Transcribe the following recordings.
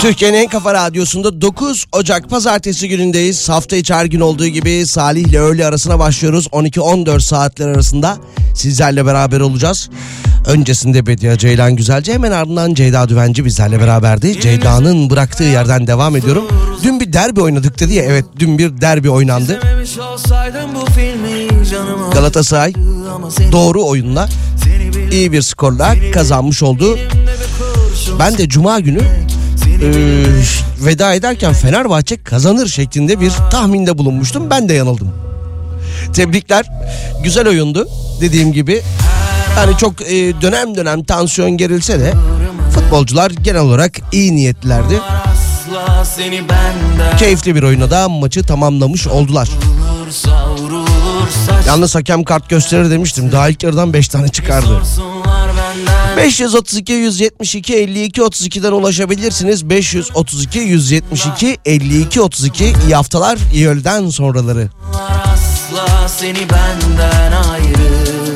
Türkiye'nin en kafa radyosunda 9 Ocak pazartesi günündeyiz. Hafta içi her gün olduğu gibi Salih ile öğle arasına başlıyoruz. 12-14 saatler arasında sizlerle beraber olacağız. Öncesinde Bediye Ceylan Güzelce hemen ardından Ceyda Düvenci bizlerle beraberdi. Ceyda'nın bıraktığı yerden devam ediyorum. Dün bir derbi oynadık dedi ya evet dün bir derbi oynandı. Galatasaray doğru oyunla iyi bir skorla kazanmış oldu. Ben de cuma günü e, veda ederken Fenerbahçe kazanır şeklinde bir tahminde bulunmuştum. Ben de yanıldım. Tebrikler. Güzel oyundu dediğim gibi. Yani çok e, dönem dönem tansiyon gerilse de futbolcular genel olarak iyi niyetlilerdi. Keyifli bir oyuna da maçı tamamlamış oldular. Yalnız hakem kart gösterir demiştim. Daha ilk yarıdan 5 tane çıkardı. 532 172 52 32'den ulaşabilirsiniz. 532 172 52 32 iyi haftalar, iyi öğleden sonraları. Asla seni benden ayrı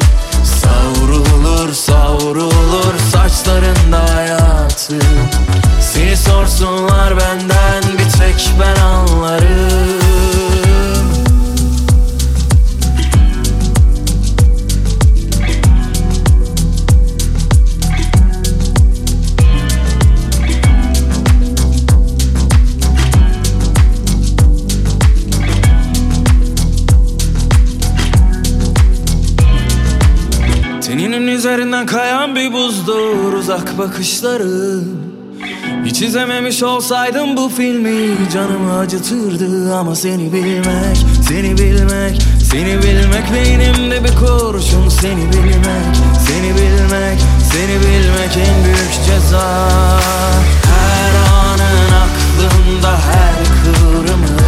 Savrulur savrulur saçlarında hayatı Seni sorsunlar benden bir tek ben anlarım üzerinden kayan bir buzdur uzak bakışları. Hiç izlememiş olsaydım bu filmi canımı acıtırdı ama seni bilmek Seni bilmek, seni bilmek beynimde bir kurşun Seni bilmek, seni bilmek, seni bilmek en büyük ceza. Her anın aklımda her kıvrımı.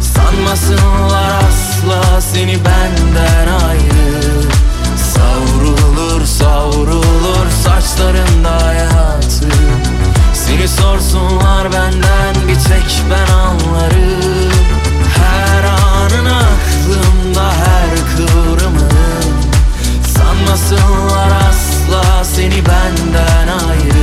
Sanmasınlar asla seni benden ayrı Savrulur saçlarında hayatı. Seni sorsunlar benden bir tek ben anlarım. Her anın aklımda her kıvrımı. Sanmasınlar asla seni benden ayrı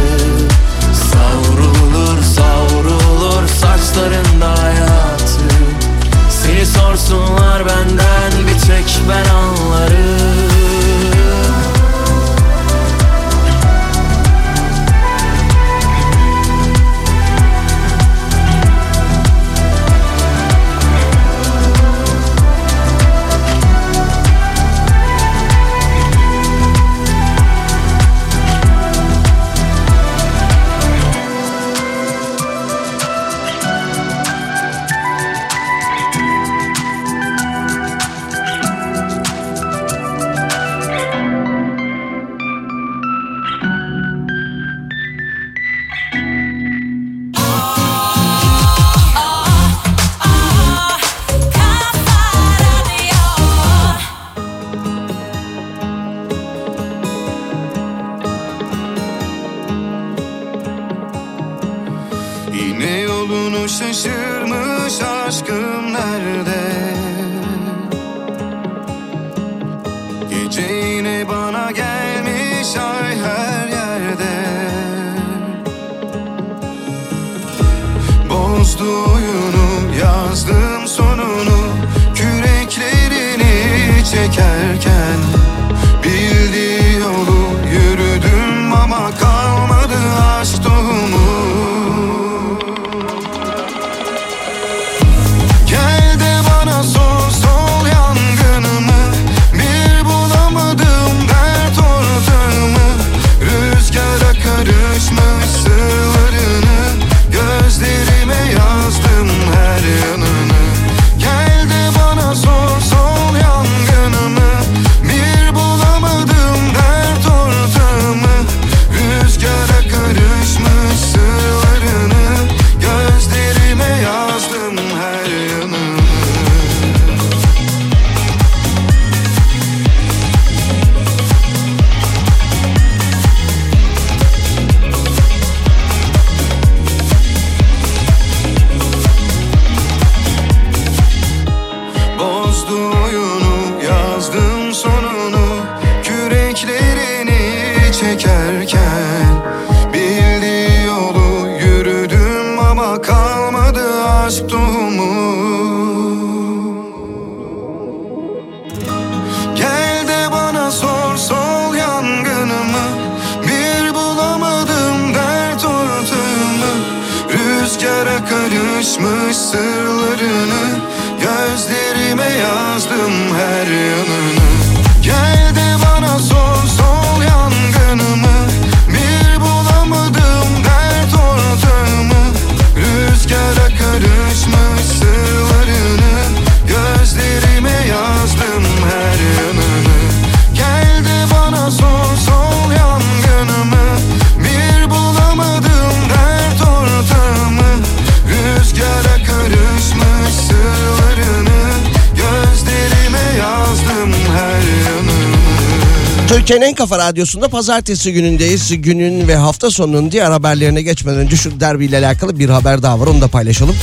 Türkiye'nin en kafa radyosunda pazartesi günündeyiz. Günün ve hafta sonunun diğer haberlerine geçmeden önce şu derbiyle alakalı bir haber daha var onu da paylaşalım.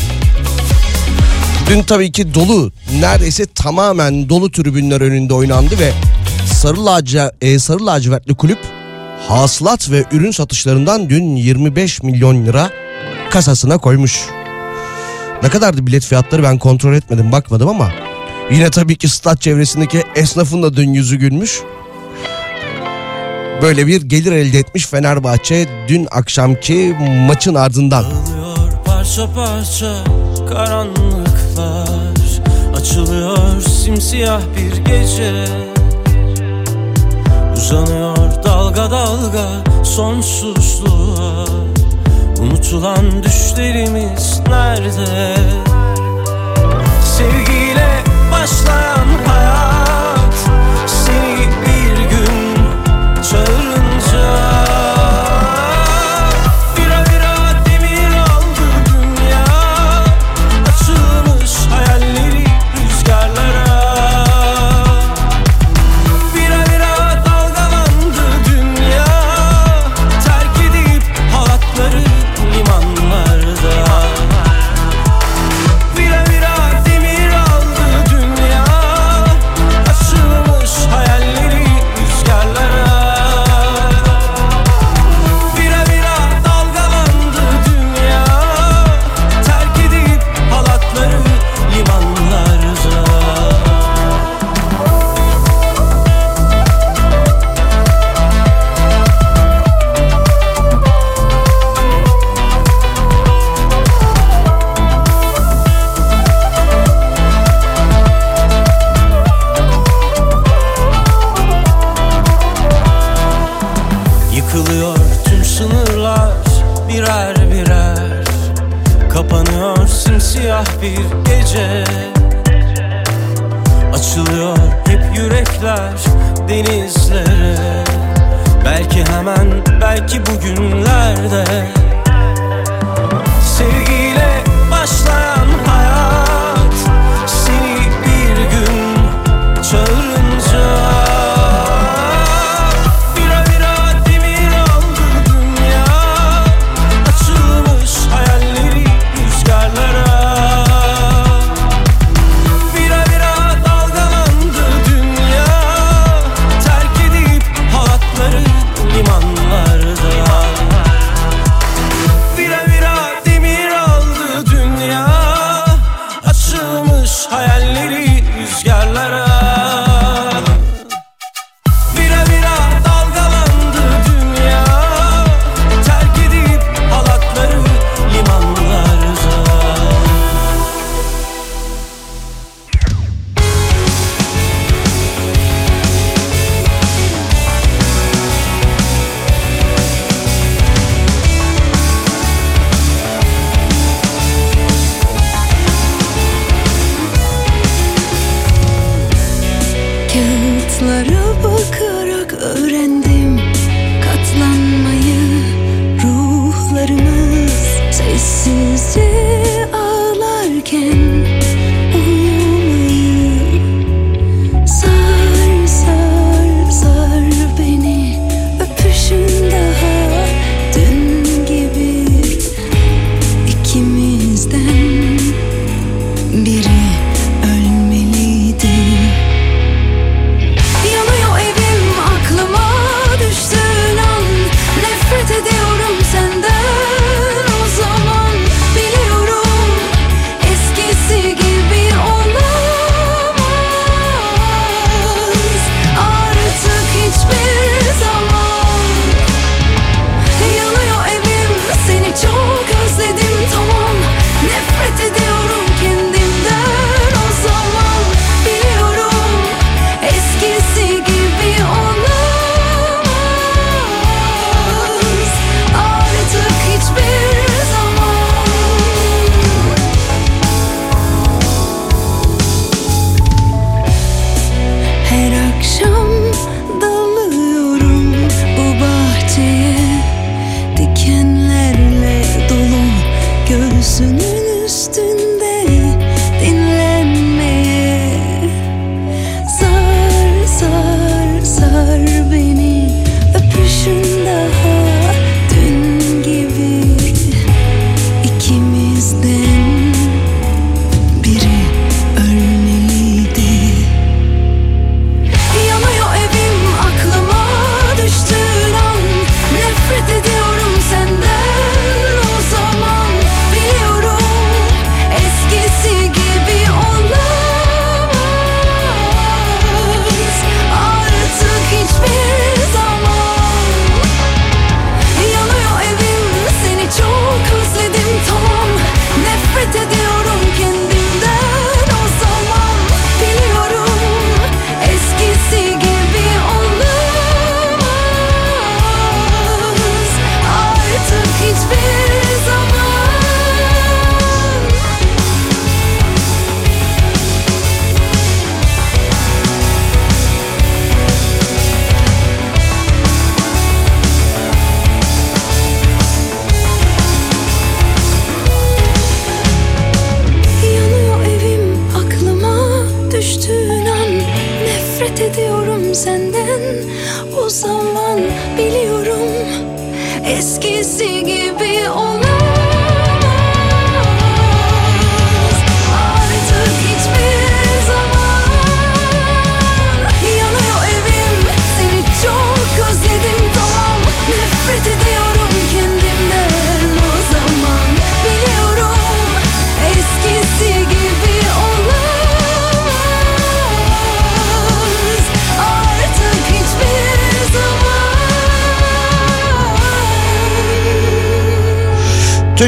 Dün tabii ki dolu neredeyse tamamen dolu tribünler önünde oynandı ve Sarı, Laca, e, Lacivertli kulüp hasılat ve ürün satışlarından dün 25 milyon lira kasasına koymuş. Ne kadardı bilet fiyatları ben kontrol etmedim bakmadım ama yine tabii ki stat çevresindeki esnafın da dün yüzü gülmüş. Böyle bir gelir elde etmiş Fenerbahçe dün akşamki maçın ardından. Dağılıyor parça parça karanlıklar Açılıyor simsiyah bir gece Uzanıyor dalga dalga sonsuzluğa Unutulan düşlerimiz nerede?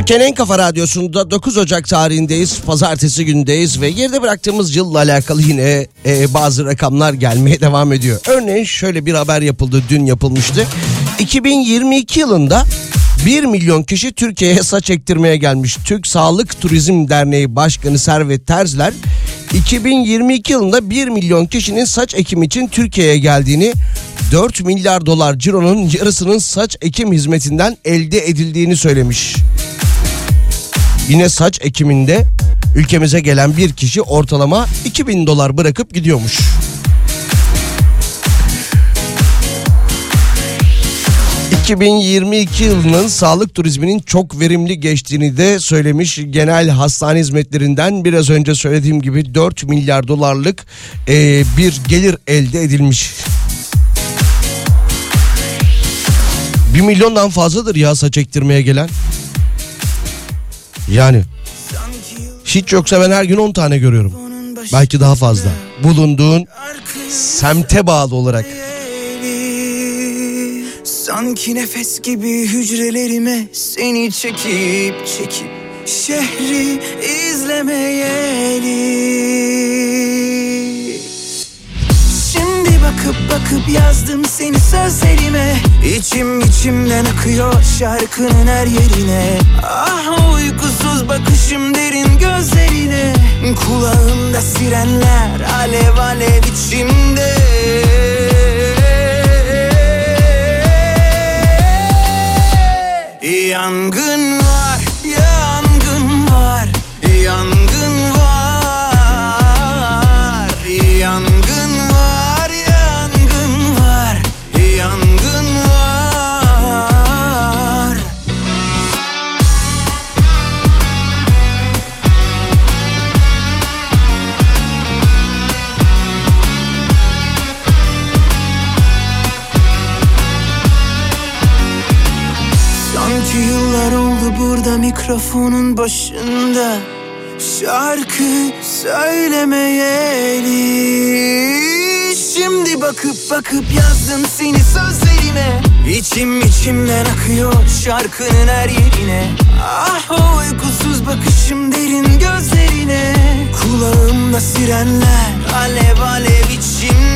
Türkiye'nin en kafa radyosunda 9 Ocak tarihindeyiz. Pazartesi gündeyiz ve geride bıraktığımız yılla alakalı yine e, bazı rakamlar gelmeye devam ediyor. Örneğin şöyle bir haber yapıldı, dün yapılmıştı. 2022 yılında 1 milyon kişi Türkiye'ye saç ektirmeye gelmiş. Türk Sağlık Turizm Derneği Başkanı Servet Terzler 2022 yılında 1 milyon kişinin saç ekim için Türkiye'ye geldiğini 4 milyar dolar cironun yarısının saç ekim hizmetinden elde edildiğini söylemiş. Yine saç ekiminde ülkemize gelen bir kişi ortalama 2000 dolar bırakıp gidiyormuş. ...2022 yılının sağlık turizminin çok verimli geçtiğini de söylemiş. Genel hastane hizmetlerinden biraz önce söylediğim gibi 4 milyar dolarlık e, bir gelir elde edilmiş. 1 milyondan fazladır ya saç ektirmeye gelen. Yani hiç yoksa ben her gün 10 tane görüyorum. Belki daha fazla. Bulunduğun semte bağlı olarak. Sanki nefes gibi hücrelerime seni çekip çekip şehri izlemeyeli Şimdi bakıp bakıp yazdım seni sözlerime. İçim içimden akıyor şarkının her yerine. Ah uykusuz bakışım derin gözlerine. Kulağımda sirenler alev alev içimde. Yangın mikrofonun başında Şarkı söylemeyeli Şimdi bakıp bakıp yazdım seni sözlerime İçim içimden akıyor şarkının her yerine. Ah o uykusuz bakışım derin gözlerine. Kulağımda sirenler alev alev içimde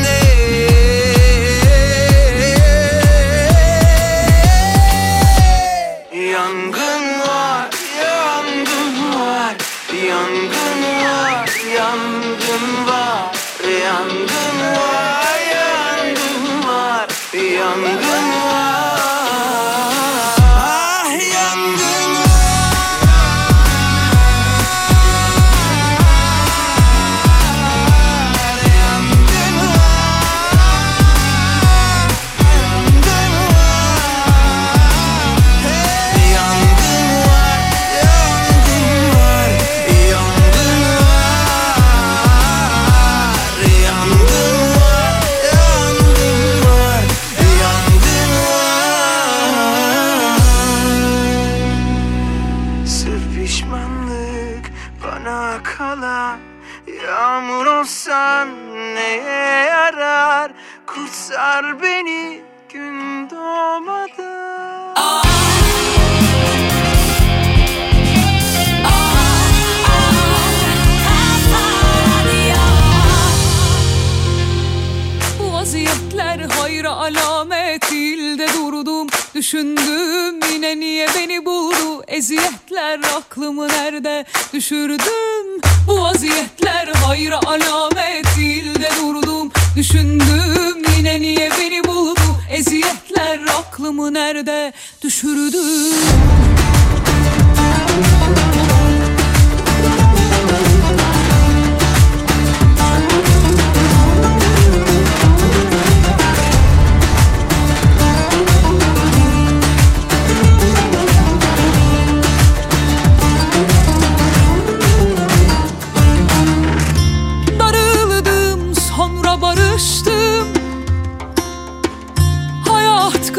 Düşündüm yine niye beni buldu? Eziyetler aklımı nerede düşürdüm. Bu vaziyetler hayra alamet değil de durdum. Düşündüm yine niye beni buldu? Eziyetler aklımı nerede düşürdüm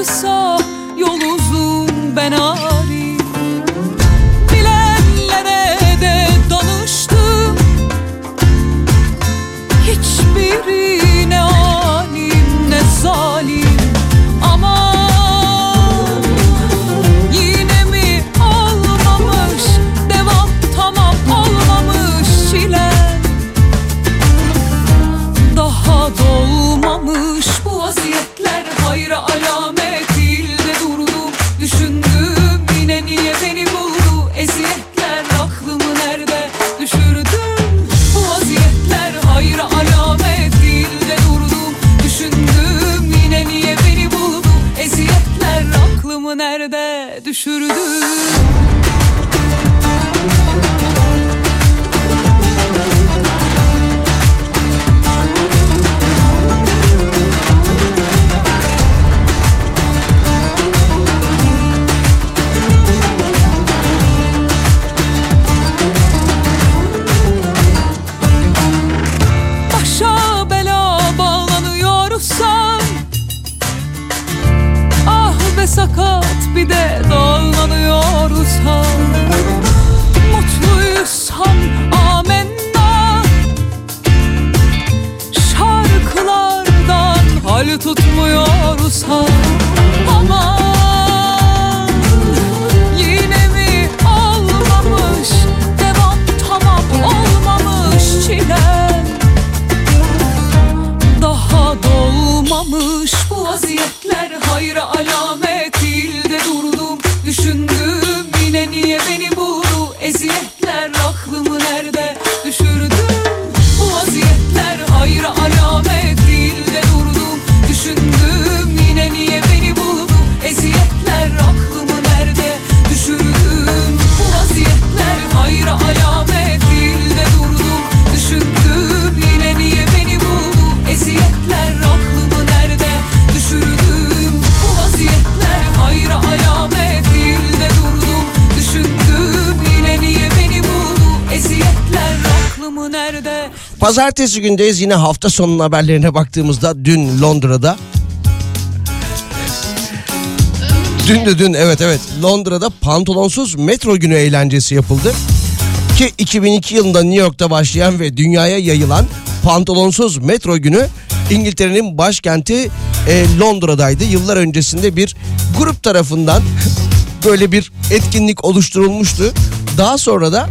Hayat Pazartesi gündeyiz yine hafta sonunun haberlerine baktığımızda dün Londra'da Dün de dün evet evet Londra'da pantolonsuz metro günü eğlencesi yapıldı. Ki 2002 yılında New York'ta başlayan ve dünyaya yayılan pantolonsuz metro günü İngiltere'nin başkenti e, Londra'daydı. Yıllar öncesinde bir grup tarafından böyle bir etkinlik oluşturulmuştu. Daha sonra da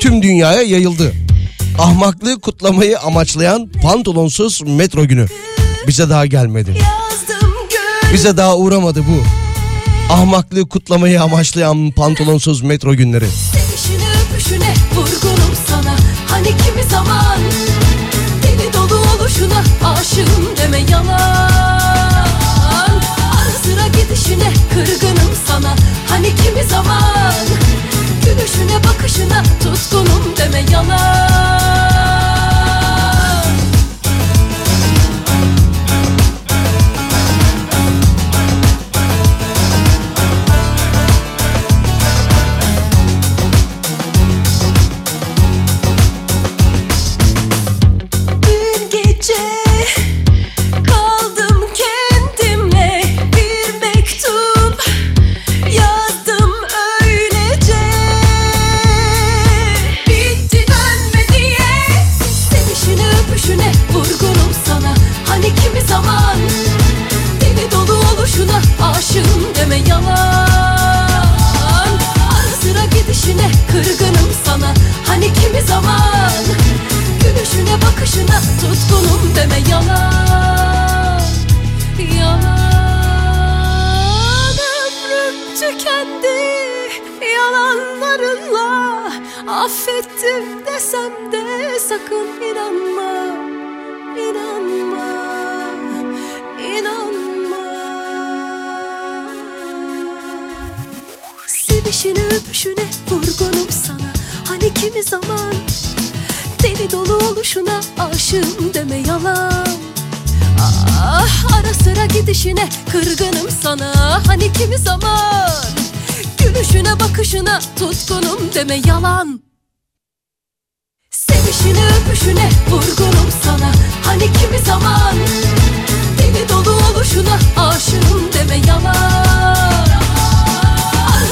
tüm dünyaya yayıldı. Ahmaklığı kutlamayı amaçlayan pantolonsuz metro günü. Bize daha gelmedi. Bize daha uğramadı bu. Ahmaklığı kutlamayı amaçlayan pantolonsuz metro günleri. Sevişine öpüşüne vurgunum sana Hani kimi zaman Deli dolu oluşuna aşığım deme yalan Ara sıra gidişine kırgınım sana Hani kimi zaman Gülüşüne bakışına tutkunum deme yalan sakın inanma İnanma İnanma. Sevişine öpüşüne vurgunum sana. Hani kimi zaman Deli dolu oluşuna aşığım deme yalan. Ah ara sıra gidişine kırgınım sana. Hani kimi zaman Gülüşüne bakışına tutkunum deme yalan Öpüşüne vurgunum sana. Hani kimi zaman Deli dolu oluşuna aşığım deme yalan.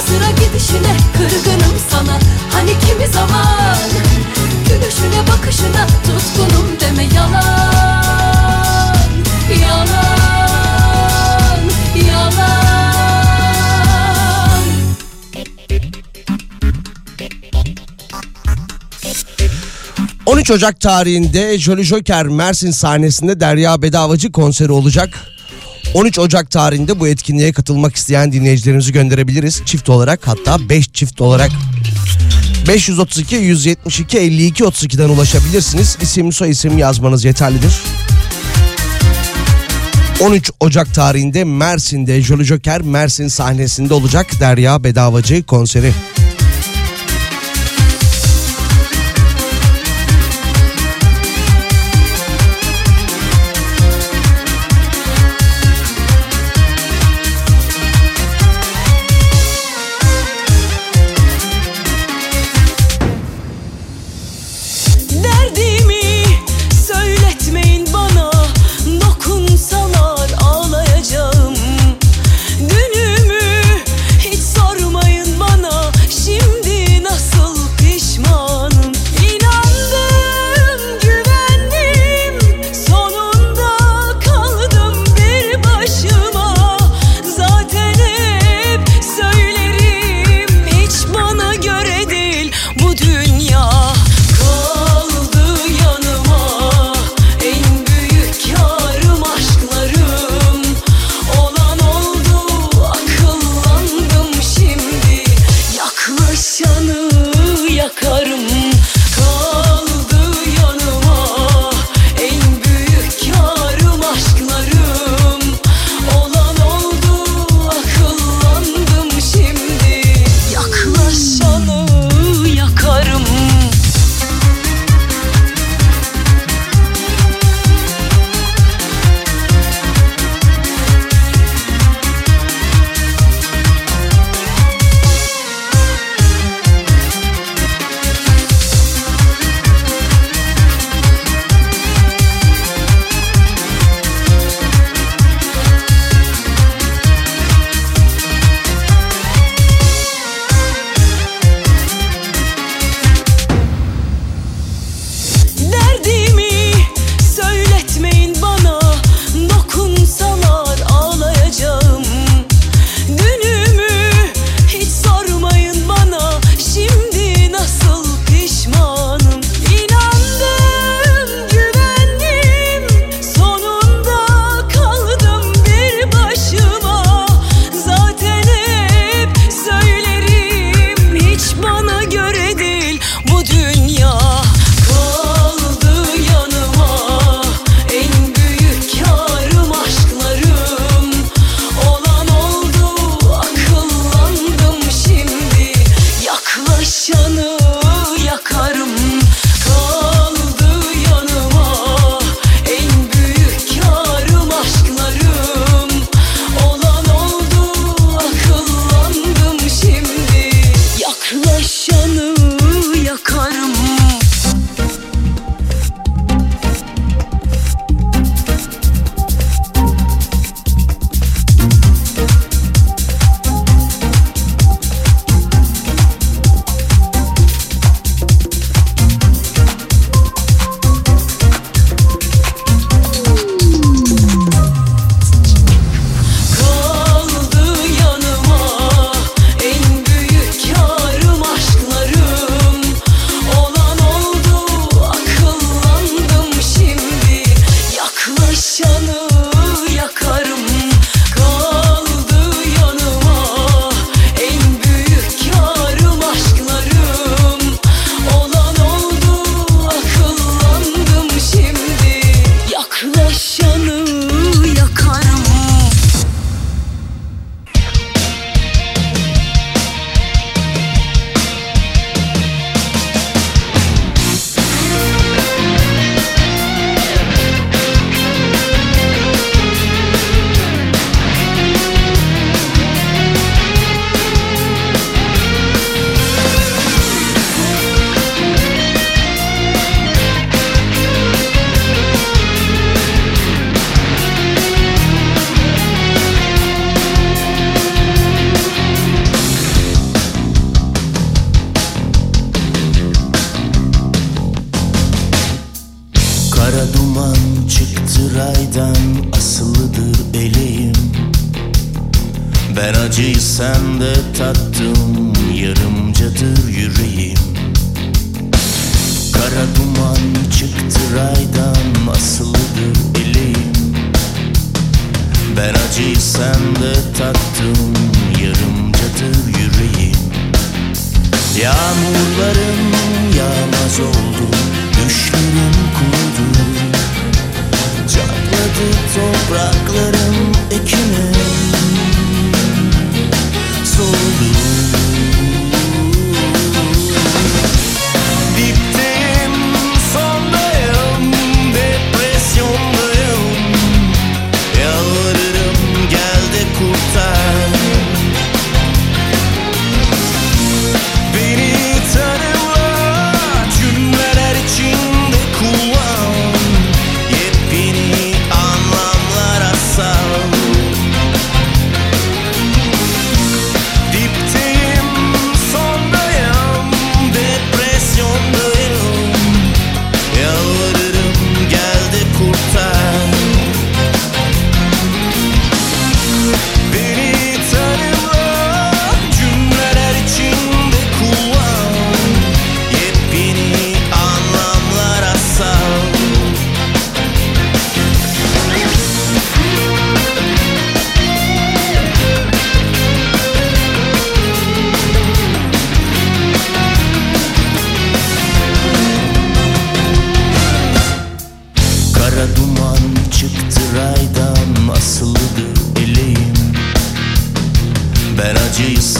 Sıra gidişine kırgınım sana. Hani kimi zaman Gülüşüne bakışına tutkunum deme yalan 13 Ocak tarihinde Jolly Joker Mersin sahnesinde Derya Bedavacı konseri olacak. 13 Ocak tarihinde bu etkinliğe katılmak isteyen dinleyicilerimizi gönderebiliriz. Çift olarak hatta 5 çift olarak 532 172 52 32'den ulaşabilirsiniz. İsim soy isim yazmanız yeterlidir. 13 Ocak tarihinde Mersin'de Jolly Joker Mersin sahnesinde olacak Derya Bedavacı konseri.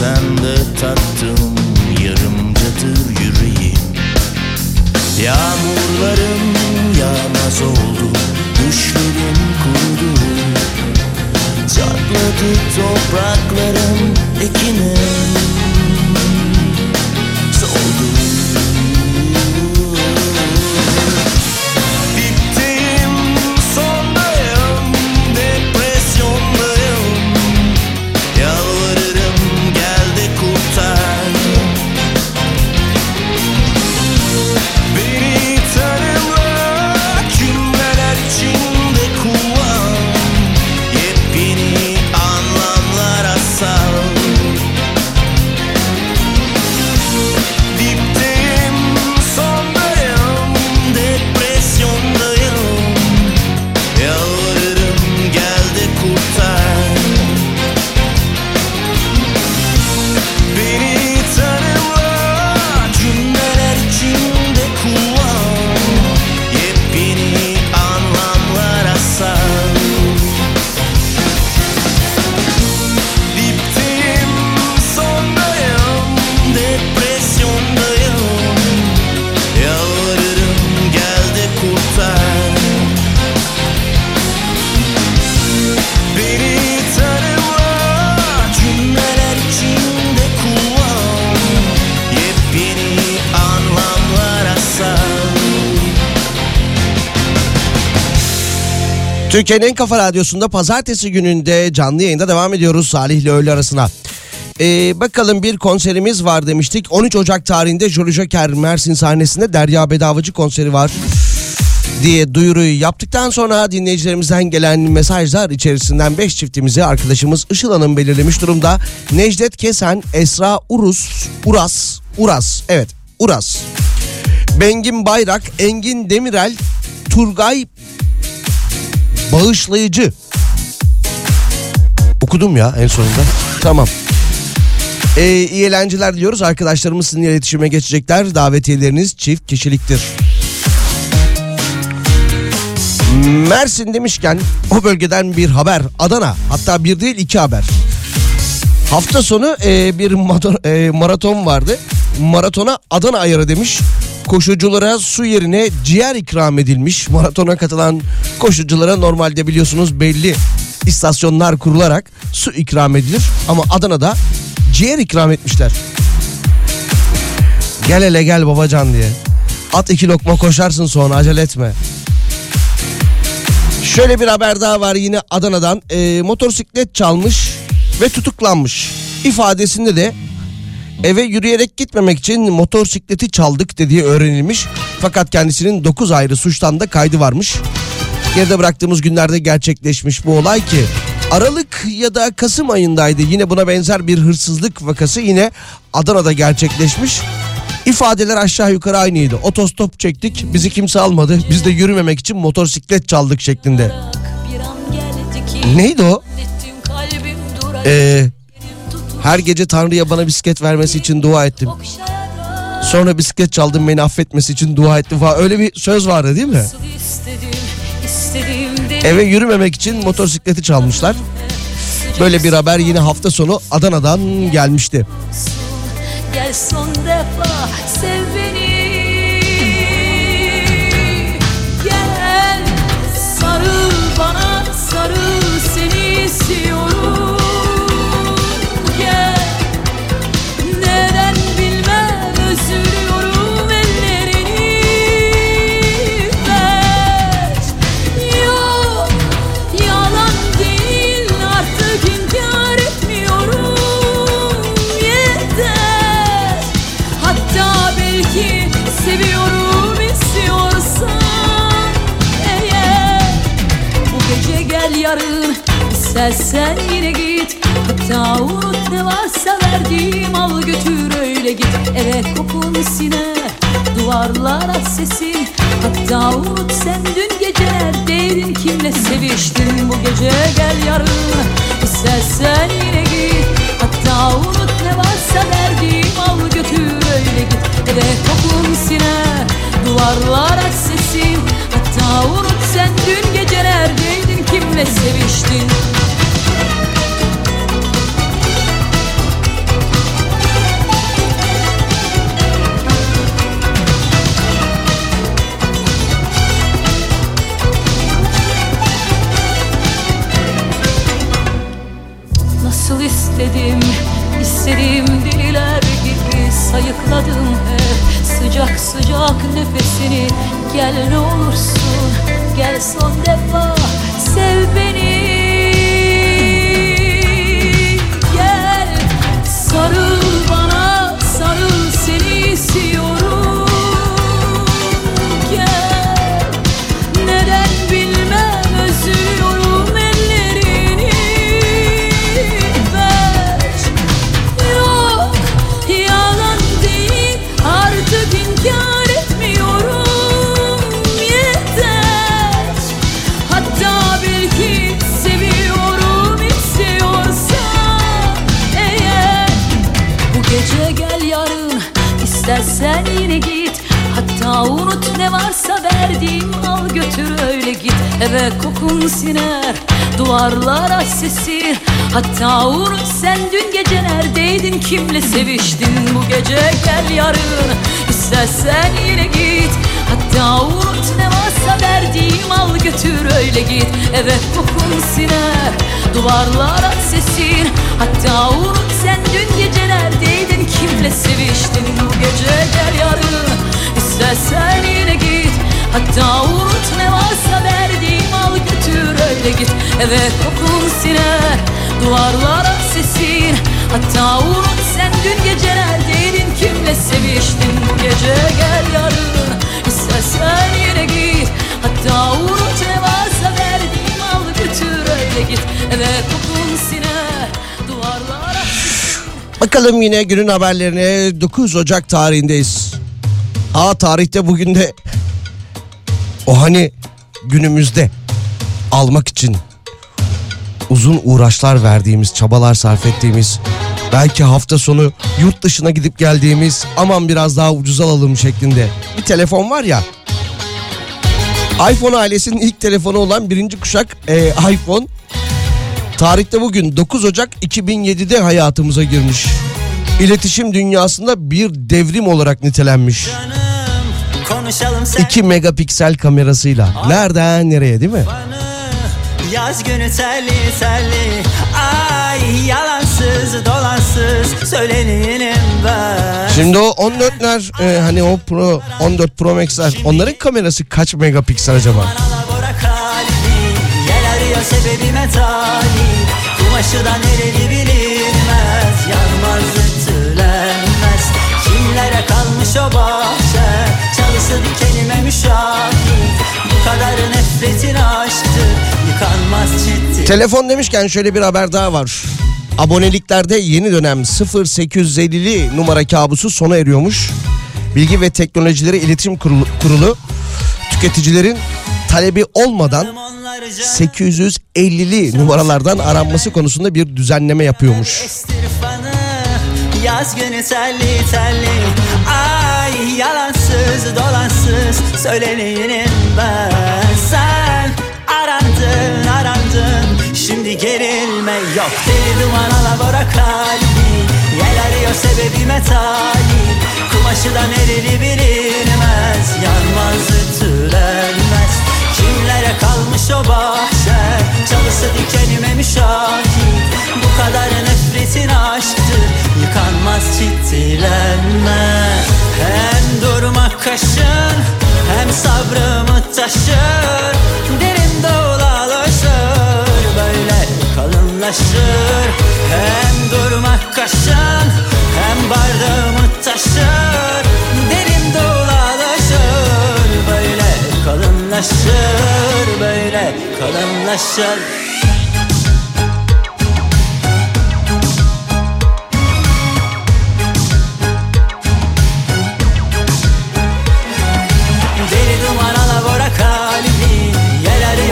Sen de taktım yarımcadır yüreğim. Yağmurlarım yağmaz oldu Düşlerim kurudu. Çatladı topraklarım ekine. Türkiye'nin en kafa radyosunda pazartesi gününde canlı yayında devam ediyoruz Salih ile öğle arasına. Ee, bakalım bir konserimiz var demiştik. 13 Ocak tarihinde Jolly Joker Mersin sahnesinde Derya Bedavacı konseri var diye duyuruyu yaptıktan sonra dinleyicilerimizden gelen mesajlar içerisinden 5 çiftimizi arkadaşımız Işıl Hanım belirlemiş durumda. Necdet Kesen, Esra Urus, Uras, Uras, evet Uras. Bengin Bayrak, Engin Demirel, Turgay Bağışlayıcı. Okudum ya en sonunda. Tamam. Ee, iyi eğlenceler diliyoruz. Arkadaşlarımız sizinle iletişime geçecekler. Davetiyeleriniz çift kişiliktir. Mersin demişken o bölgeden bir haber. Adana hatta bir değil iki haber. Hafta sonu e, bir e, maraton vardı. Maratona Adana ayarı demiş. Koşuculara su yerine ciğer ikram edilmiş. Maratona katılan koşuculara normalde biliyorsunuz belli istasyonlar kurularak su ikram edilir. Ama Adana'da ciğer ikram etmişler. Gel hele gel babacan diye. At iki lokma koşarsın sonra acele etme. Şöyle bir haber daha var yine Adana'dan. Ee, motosiklet çalmış ve tutuklanmış. İfadesinde de eve yürüyerek gitmemek için motosikleti çaldık dediği öğrenilmiş. Fakat kendisinin 9 ayrı suçtan da kaydı varmış. Geride bıraktığımız günlerde gerçekleşmiş bu olay ki Aralık ya da Kasım ayındaydı. Yine buna benzer bir hırsızlık vakası yine Adana'da gerçekleşmiş. İfadeler aşağı yukarı aynıydı. Otostop çektik bizi kimse almadı. Biz de yürümemek için motosiklet çaldık şeklinde. Neydi o? Ee, her gece Tanrı'ya bana bisiklet vermesi için dua ettim. Sonra bisiklet çaldım beni affetmesi için dua ettim falan. Öyle bir söz vardı değil mi? Eve yürümemek için motosikleti çalmışlar. Böyle bir haber yine hafta sonu Adana'dan gelmişti. Gel son defa sev beni istersen yine git. Unut ne varsa verdiğim al götür öyle git. Eve kokun siner duvarlara sesin. Unut sen dün gece neredeydin kimle seviştin? Bu gece gel yarın istersen yine git. Hatta unut ne varsa verdiğim al götür öyle git. Eve kokun siner duvarlara sesin. Hatta unut sen dün gece neredeydin kimle seviştin istedim, istedim deliler gibi sayıkladım hep Sıcak sıcak nefesini. Gel ne olursun Gel son defa sev beni. Gel sarıl Eve kokun siner duvarlara sesi. Hatta unut sen dün gece neredeydin? Kimle seviştin Bu gece? Gel yarın istersen yine git. Hatta unut ne varsa verdiğim al götür öyle git. Eve kokun siner duvarlara sesin Hatta unut sen dün gece neredeydin? Kimle seviştin Bu gece? Gel yarın istersen yine git Hatta unut ne varsa verdiğim al götür Evet kokun siner Duvarlara sesin. Hatta unut sen dün gece neredeydin Kimle seviştin? Bu gece Gel yarın İstersen yine git. Hatta unut ne varsa verdiğim Al götür öyle git. Evet kokun siner Duvarlara Bakalım yine günün haberlerine 9 Ocak tarihindeyiz. Aa tarihte bugün de o hani günümüzde almak için uzun uğraşlar verdiğimiz, çabalar sarf ettiğimiz, belki hafta sonu yurt dışına gidip geldiğimiz aman biraz daha ucuz alalım şeklinde bir telefon var ya. iPhone ailesinin ilk telefonu olan birinci kuşak e, iPhone Tarihte bugün 9 Ocak 2007'de hayatımıza girmiş. İletişim dünyasında bir devrim olarak nitelenmiş. Sen 2 megapiksel kamerasıyla. Nereden nereye değil mi? Yaz günü terli terli Ay yalansız dolansız Söyleneyim ben. Şimdi o 14'ler e, hani o Pro 14 Pro Max'ler onların kamerası kaç megapiksel acaba? Sebebime talip Kumaşı da nereli bilinmez Yanmaz ütülenmez. Kimlere kalmış o bahçe Çalısı dikenime müşahit Bu kadar nefretin aşktı Yıkanmaz ciddi Telefon demişken şöyle bir haber daha var. Aboneliklerde yeni dönem 0850'li numara kabusu sona eriyormuş. Bilgi ve Teknolojileri İletişim Kurulu, Kurulu tüketicilerin talebi olmadan 850'li numaralardan aranması konusunda bir düzenleme yapıyormuş. Yaz günü telli telli yalansız dolansız Söyleneyim ben. Sen arandın arandın Şimdi gerilme yok. Deli duman alabora kalbi Yel arıyor sebebime talip. Kumaşı da nereli bilinmez Yanmaz ütülenmez. Kimlere kalmış o bahçe Çalısı dikenime müşahit. Bu kadar nefretin aşktır Yıkanmaz ciddilenmez Hem durmak kaşın Hem sabrımı taşır. Derin dolaşır Böyle kalınlaşır. Hem durmak kaşın Hem bardağımı taşır. Derin dolaşır Böyle kalınlaşır Böyle kalınlaşır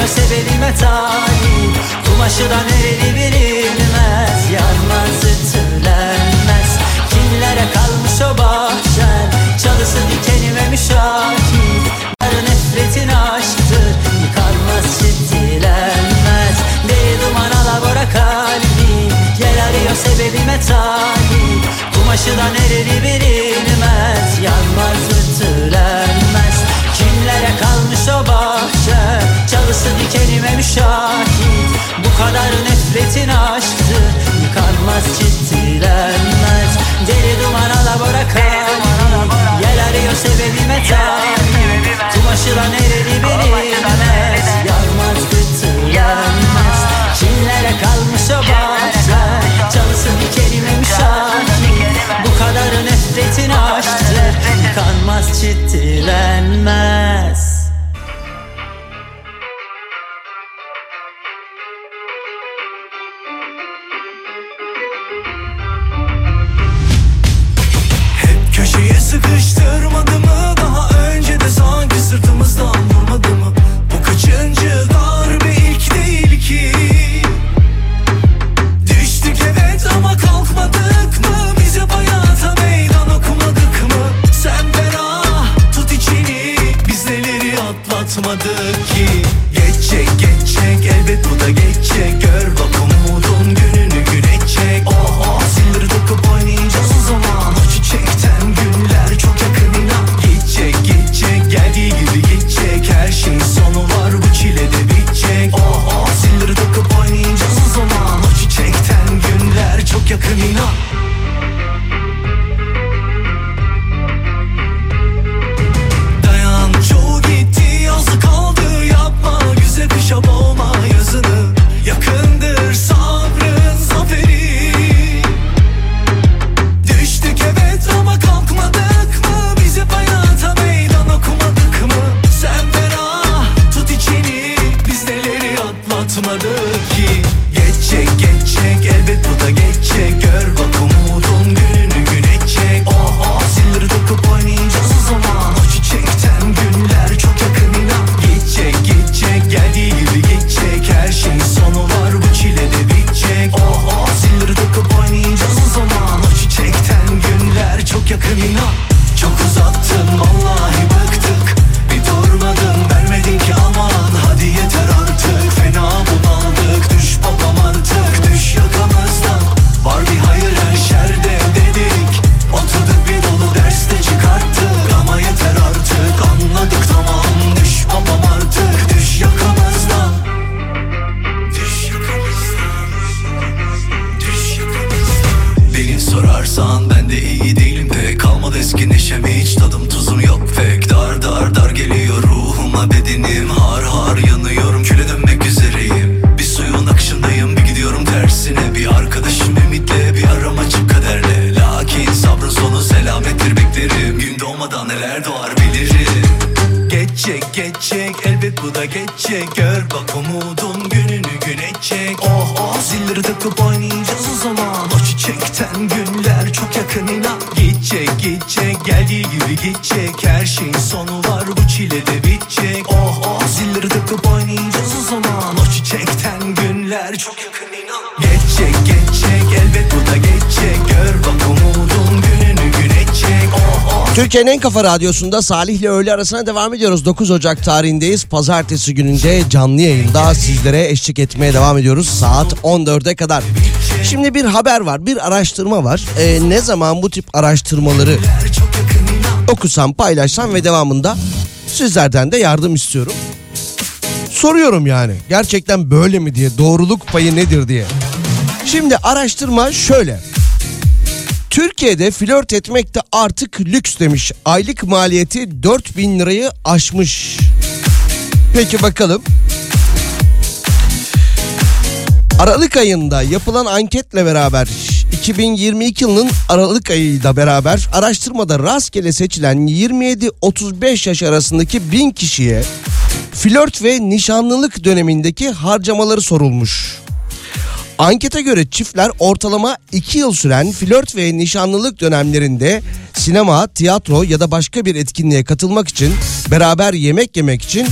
Yel arıyor sebebime talip. Kumaşı da nereli bilinmez. Yanmaz ütülenmez. Kimlere kalmış o bahçen? Çalısı dikenime müşahit Her nefretin aşktır. Yıkanmaz ciddilenmez Deli duman alabora kalbi. Yel arıyor sebebime talip. Kumaşı da nereli bilinmez. Yanmaz ütülenmez. Kimlere kalmış o bahçe Çalısı dikenime müşahit. Bu kadar nefretin aşktır Yıkanmaz ciddilenmez Deli duman alabora kalbi Yel arıyor sebebime talip Kumaşı da nereli bilinmez Yanmaz ütülenmez Kimlere kalmış o bahçe. Çalısı dikenime müşahit. Bu kadar nefretin aşktır Yıkanmaz ciddilenmez atlatmadık ki. Geçecek geçecek elbet bu da geçecek Gör bak umudun gününü güneşecek Oh oh silleri takıp oynayacağız o zaman. O çiçekten günler çok yakın inan. Gidecek gidecek geldiği gibi gidecek Her şeyin sonu var bu çile de bitecek. Oh oh silleri takıp oynayacağız o zaman. O çiçekten günler çok yakın inan Türkiye'nin en kafa radyosunda Salih ile öğle arasına devam ediyoruz. 9 Ocak tarihindeyiz. Pazartesi gününde canlı yayında sizlere eşlik etmeye devam ediyoruz. Saat 14'e kadar. Şimdi bir haber var, bir araştırma var. Ee, ne zaman bu tip araştırmaları okusam, paylaşsam ve devamında sizlerden de yardım istiyorum. Soruyorum yani gerçekten böyle mi diye, doğruluk payı nedir diye. Şimdi araştırma şöyle. Türkiye'de flört etmek de artık lüks demiş. Aylık maliyeti 4000 lirayı aşmış. Peki bakalım. Aralık ayında yapılan anketle beraber 2022 yılının Aralık ayıyla beraber araştırmada rastgele seçilen 27-35 yaş arasındaki 1000 kişiye flört ve nişanlılık dönemindeki harcamaları sorulmuş. Ankete göre çiftler ortalama 2 yıl süren flört ve nişanlılık dönemlerinde sinema, tiyatro ya da başka bir etkinliğe katılmak için beraber yemek yemek için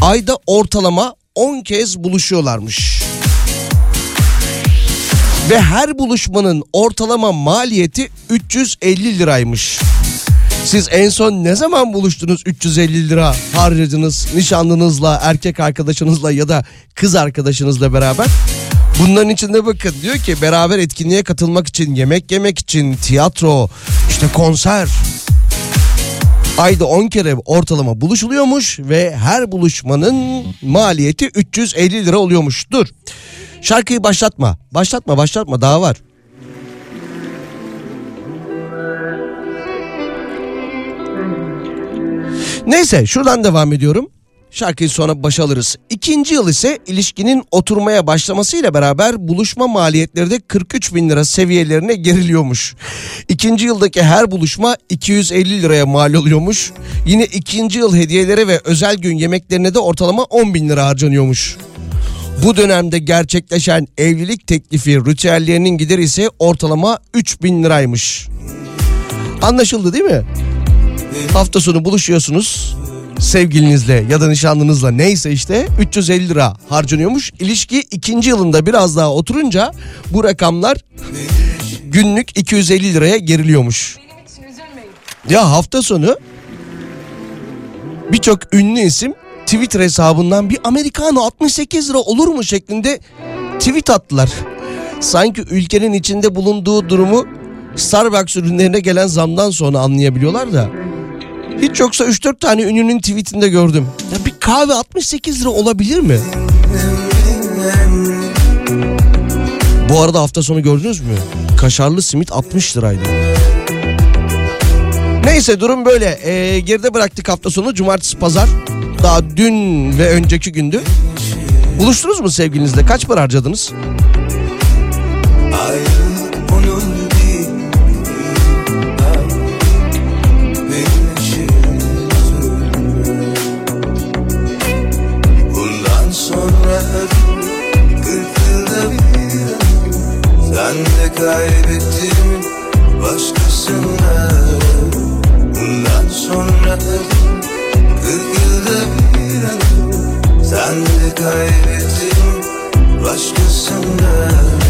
ayda ortalama 10 kez buluşuyorlarmış. Ve her buluşmanın ortalama maliyeti 350 liraymış. Siz en son ne zaman buluştunuz 350 lira harcadınız nişanlınızla, erkek arkadaşınızla ya da kız arkadaşınızla beraber? Bunların içinde bakın diyor ki beraber etkinliğe katılmak için, yemek yemek için, tiyatro, işte konser. Ayda 10 kere ortalama buluşuluyormuş ve her buluşmanın maliyeti 350 lira oluyormuş. Dur. Şarkıyı başlatma. Başlatma, başlatma daha var. Neyse şuradan devam ediyorum. Şarkıyı sonra başa alırız. İkinci yıl ise ilişkinin oturmaya başlamasıyla beraber buluşma maliyetleri de 43 bin lira seviyelerine geriliyormuş. İkinci yıldaki her buluşma 250 liraya mal oluyormuş. Yine ikinci yıl hediyelere ve özel gün yemeklerine de ortalama 10 bin lira harcanıyormuş. Bu dönemde gerçekleşen evlilik teklifi ritüellerinin gideri ise ortalama 3 bin liraymış. Anlaşıldı değil mi? Hafta sonu buluşuyorsunuz sevgilinizle ya da nişanlınızla neyse işte 350 lira harcanıyormuş. İlişki ikinci yılında biraz daha oturunca bu rakamlar günlük 250 liraya geriliyormuş. Ya hafta sonu birçok ünlü isim Twitter hesabından bir Americano 68 lira olur mu şeklinde tweet attılar. Sanki ülkenin içinde bulunduğu durumu Starbucks ürünlerine gelen zamdan sonra anlayabiliyorlar da. Hiç yoksa 3-4 tane ünlünün tweetinde gördüm. Ya bir kahve 68 lira olabilir mi? Bu arada hafta sonu gördünüz mü? Kaşarlı simit 60 liraydı. Neyse durum böyle. Ee, geride bıraktık hafta sonu. Cumartesi, pazar. Daha dün ve önceki gündü. Buluştunuz mu sevgilinizle? Kaç para harcadınız? Bundan Kaybettin başkasına. Bundan sonra kırk yılda bir Sen de kaybettin başkasına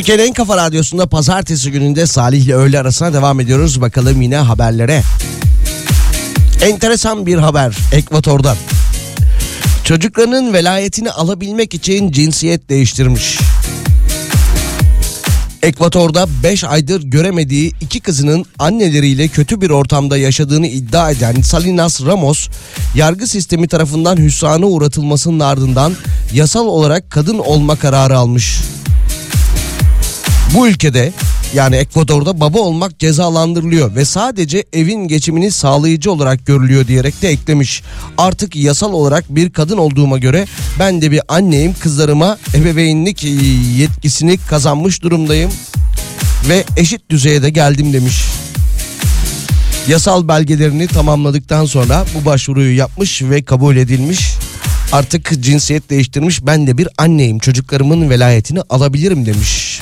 Türkiye'nin en kafa radyosunda pazartesi gününde Salih ile öğle arasına devam ediyoruz. Bakalım yine haberlere. Enteresan bir haber Ekvator'dan. Çocuklarının velayetini alabilmek için cinsiyet değiştirmiş. Ekvator'da 5 aydır göremediği iki kızının anneleriyle kötü bir ortamda yaşadığını iddia eden Salinas Ramos, yargı sistemi tarafından hüsrana uğratılmasının ardından yasal olarak kadın olma kararı almış. Bu ülkede yani Ekvador'da baba olmak cezalandırılıyor ve sadece evin geçimini sağlayıcı olarak görülüyor diyerek de eklemiş. Artık yasal olarak bir kadın olduğuma göre ben de bir anneyim kızlarıma ebeveynlik yetkisini kazanmış durumdayım ve eşit düzeye de geldim demiş. Yasal belgelerini tamamladıktan sonra bu başvuruyu yapmış ve kabul edilmiş. Artık cinsiyet değiştirmiş ben de bir anneyim çocuklarımın velayetini alabilirim demiş.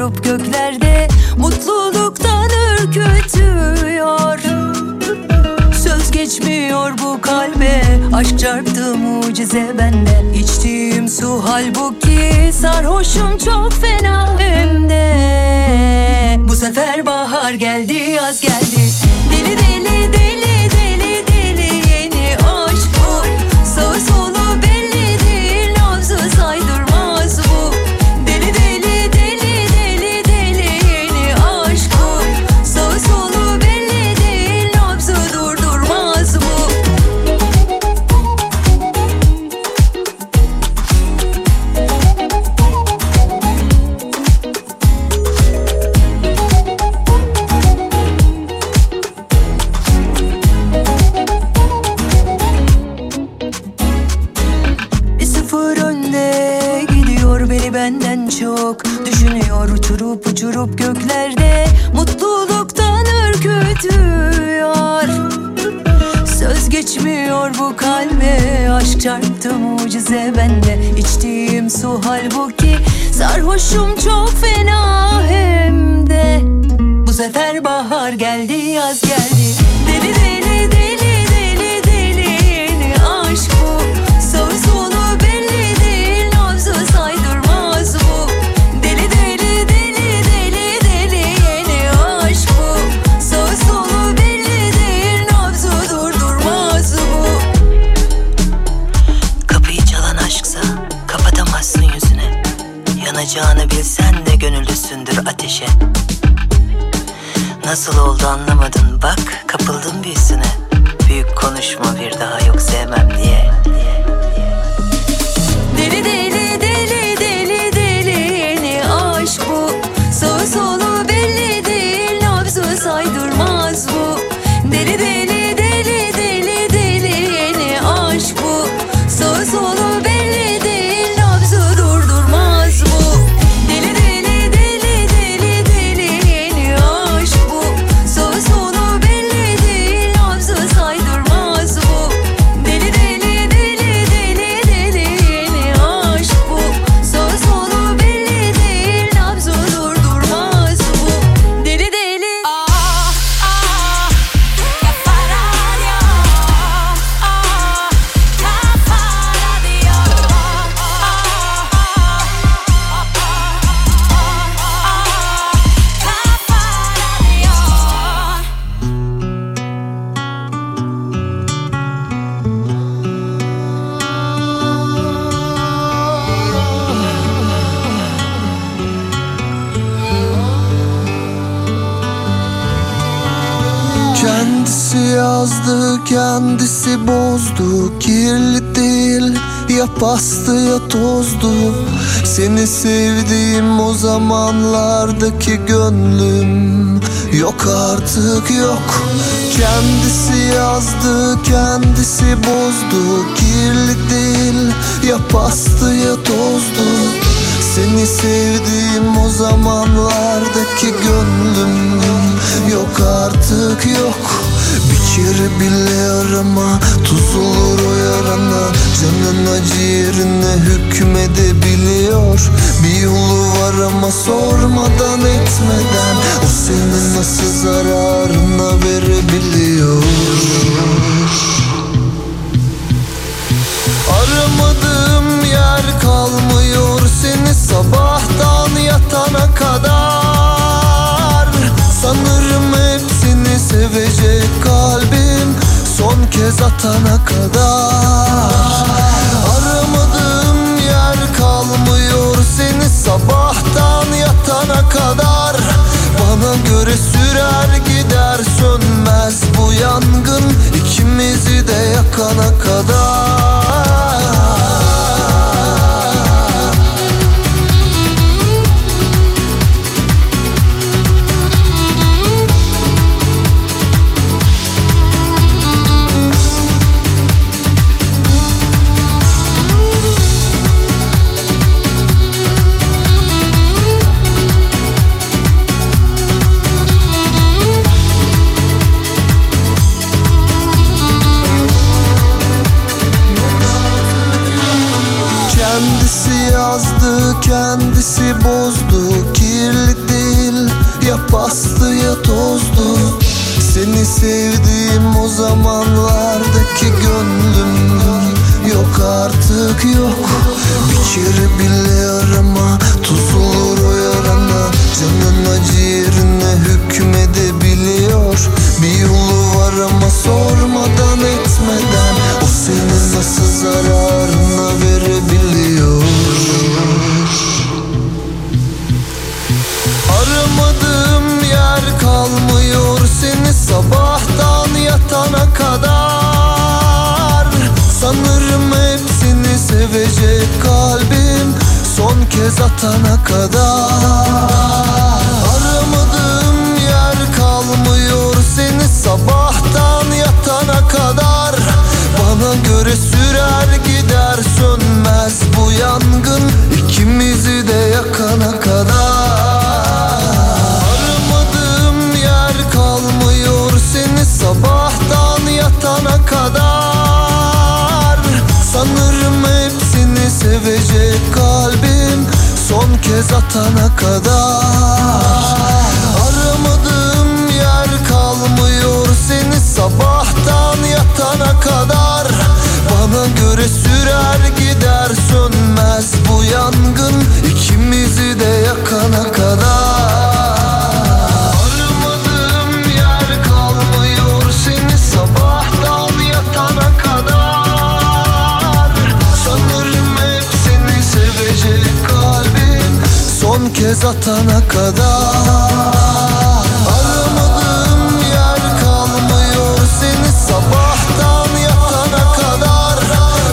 Uçurup göklerde Mutluluktan ürkütüyor. Söz geçmiyor bu kalbe Aşk çarptı mucize bende. İçtiğim su halbuki Sarhoşum çok fena hem de. Bu sefer bahar geldi yaz geldi kendisi bozdu Kirli değil, ya pastı ya tozdu. Seni sevdiğim o zamanlardaki gönlüm Yok artık yok. Kendisi yazdı, kendisi bozdu Kirli değil, ya pastı ya tozdu. Seni sevdiğim o zamanlardaki gönlüm Yok artık yok Kere bile arama Tuz olur o yarana. Canın acı yerine hükmedebiliyor. Bir yolu var ama sormadan etmeden O senin nasıl zararına verebiliyor? Aramadığım yer kalmıyor seni sabahtan yatana kadar. Sanırım sevecek kalbim son kez atana kadar. Aramadığım yer kalmıyor seni sabahtan yatana kadar. Bana göre sürer gider sönmez bu yangın ikimizi de yakana kadar sevdiğim o zamanlardaki gönlüm Yok artık yok. Bir kere bile arama Tuz olur o yarana. Canın acı yerine hükmedebiliyor. Bir yolu var ama sormadan etmeden O senin nasıl zararına verebiliyor? Aramadığım yer kalmıyor seni sevecek kalbim son kez atana kadar sevecek kalbim son kez atana kadar. Aramadığım yer kalmıyor seni sabahtan yatana kadar. Bana göre sürer gider sönmez bu yangın ikimizi de yakana kez atana kadar Aramadığım yer kalmıyor seni sabahtan yatana kadar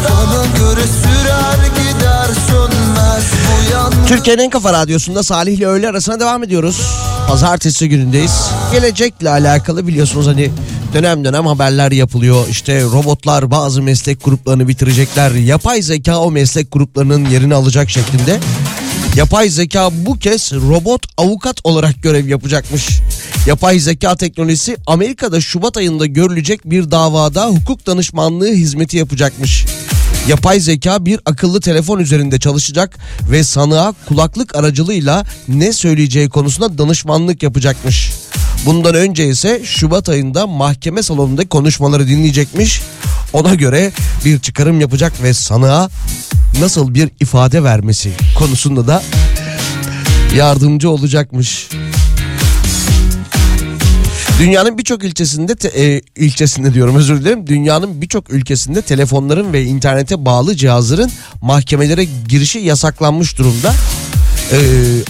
Bana göre sürer gider sönmez bu yangın Türkiye'nin en kafa radyosunda Salih ile öğle arasına devam ediyoruz. Pazartesi günündeyiz. Gelecekle alakalı biliyorsunuz hani dönem dönem haberler yapılıyor. İşte robotlar bazı meslek gruplarını bitirecekler. Yapay zeka o meslek gruplarının yerini alacak şeklinde. Yapay zeka bu kez robot avukat olarak görev yapacakmış. Yapay zeka teknolojisi Amerika'da Şubat ayında görülecek bir davada hukuk danışmanlığı hizmeti yapacakmış. Yapay zeka bir akıllı telefon üzerinde çalışacak ve sanığa kulaklık aracılığıyla ne söyleyeceği konusunda danışmanlık yapacakmış. Bundan önce ise Şubat ayında mahkeme salonunda konuşmaları dinleyecekmiş. Ona göre bir çıkarım yapacak ve sanığa nasıl bir ifade vermesi konusunda da yardımcı olacakmış. Dünyanın birçok ilçesinde te- e, ilçesinde diyorum özür dilerim. Dünyanın birçok ülkesinde telefonların ve internete bağlı cihazların mahkemelere girişi yasaklanmış durumda. Ee,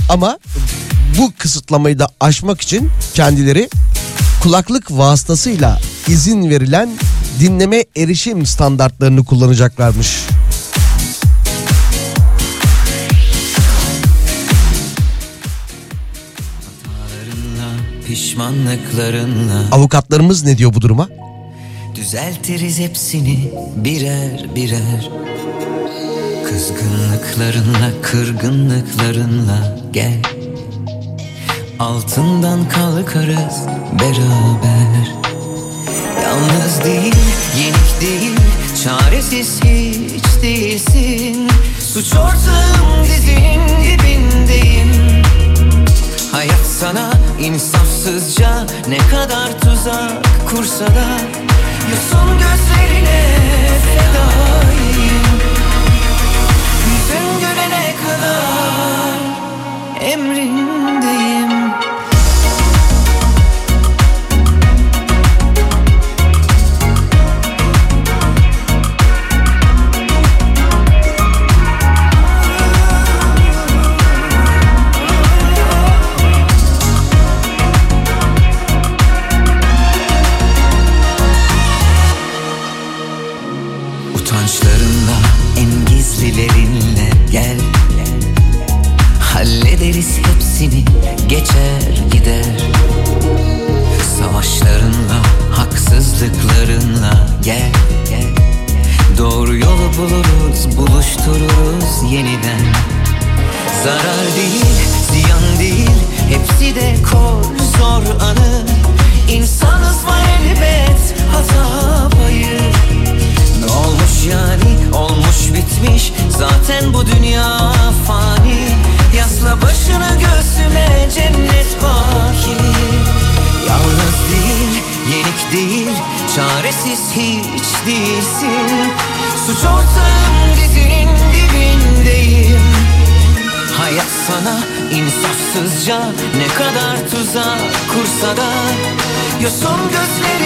ama bu kısıtlamayı da aşmak için kendileri kulaklık vasıtasıyla izin verilen dinleme erişim standartlarını kullanacaklarmış. pişmanlıklarınla Avukatlarımız ne diyor bu duruma? Düzeltiriz hepsini birer birer. Kızgınlıklarınla, kırgınlıklarınla gel. Altından kalkarız beraber. Yalnız değil, yenik değil, çaresiz hiç değilsin. Suç ortağım dizinin dibindeyim. Hayat sana insaf Acımasızca ne kadar tuzak kursa da Yosun gözlerine fedayım. Yüzün gülene kadar emrindeyim. olsa da Yosun gözleri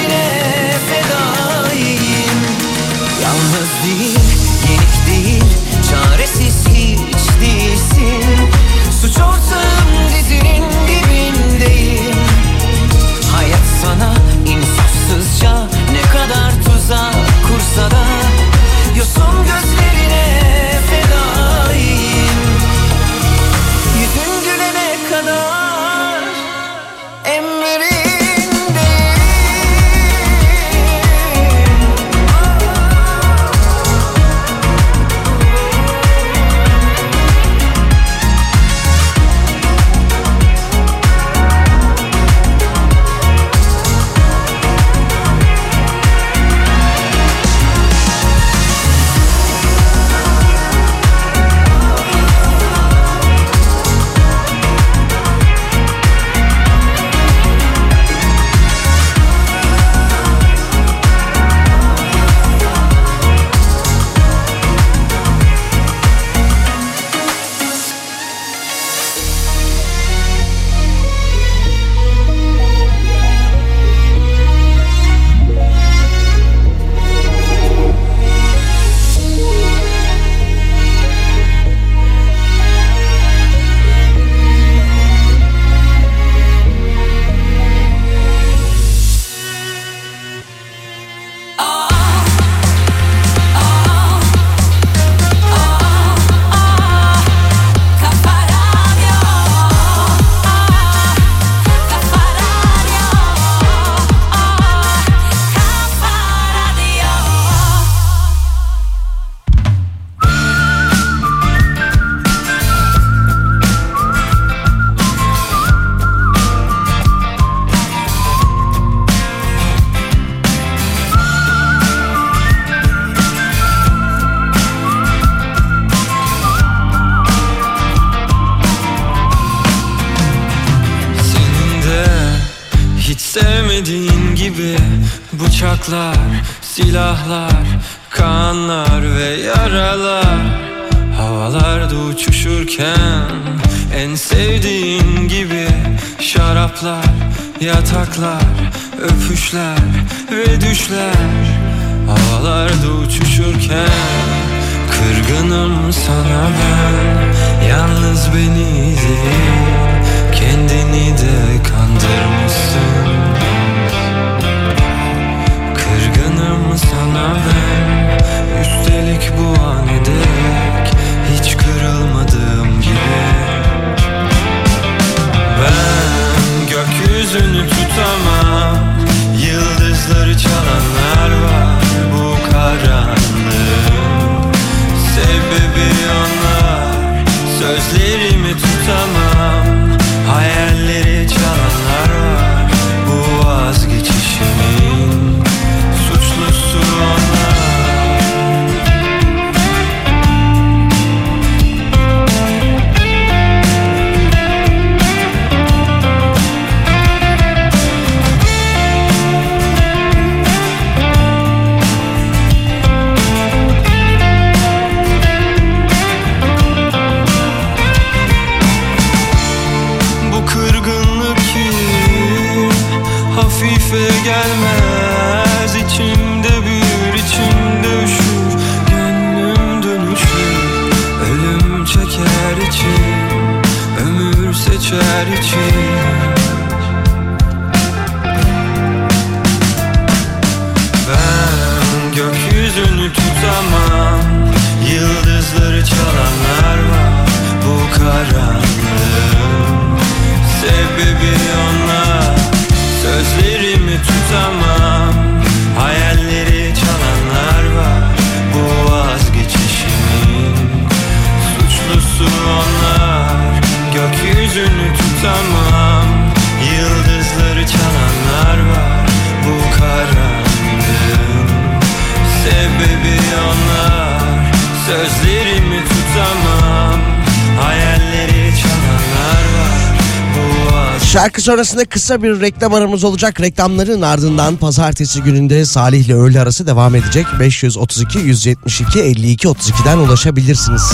Şarkı sonrasında kısa bir reklam aramız olacak. Reklamların ardından pazartesi gününde Salih ile öğle arası devam edecek. 532 172 52 32'den ulaşabilirsiniz.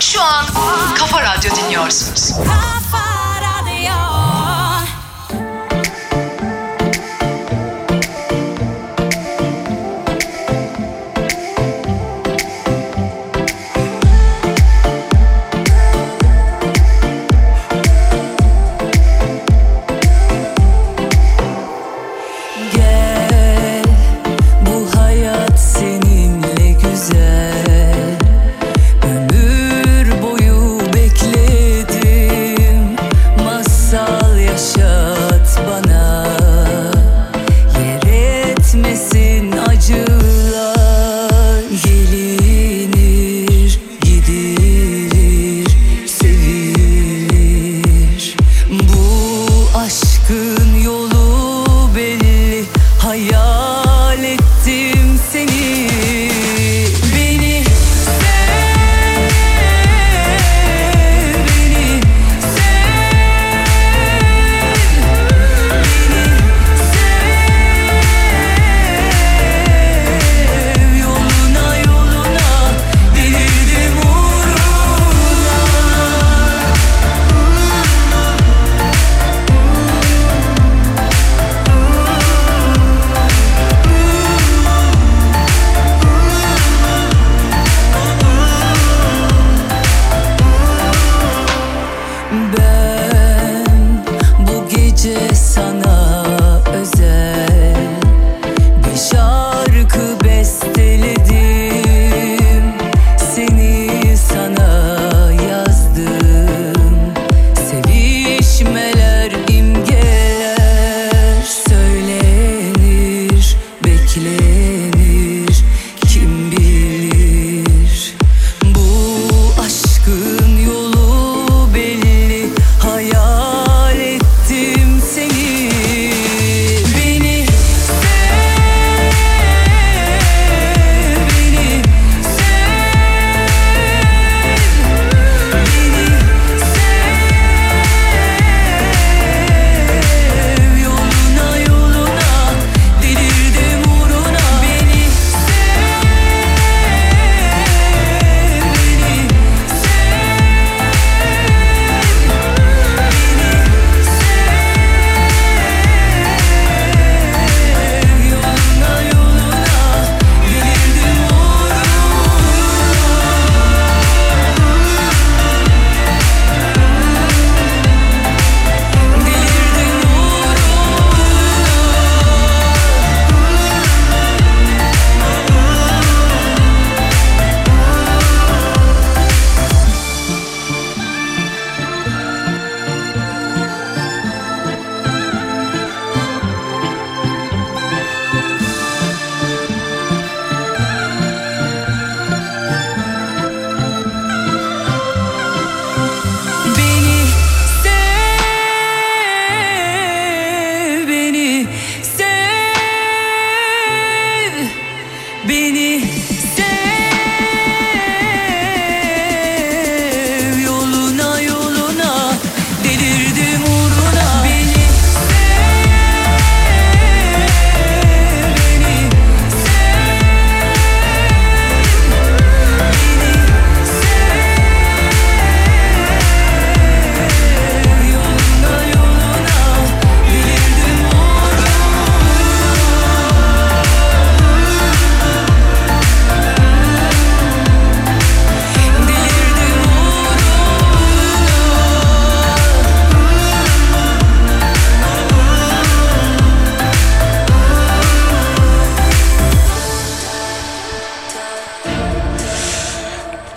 Şu an Kafa Radyo dinliyorsunuz.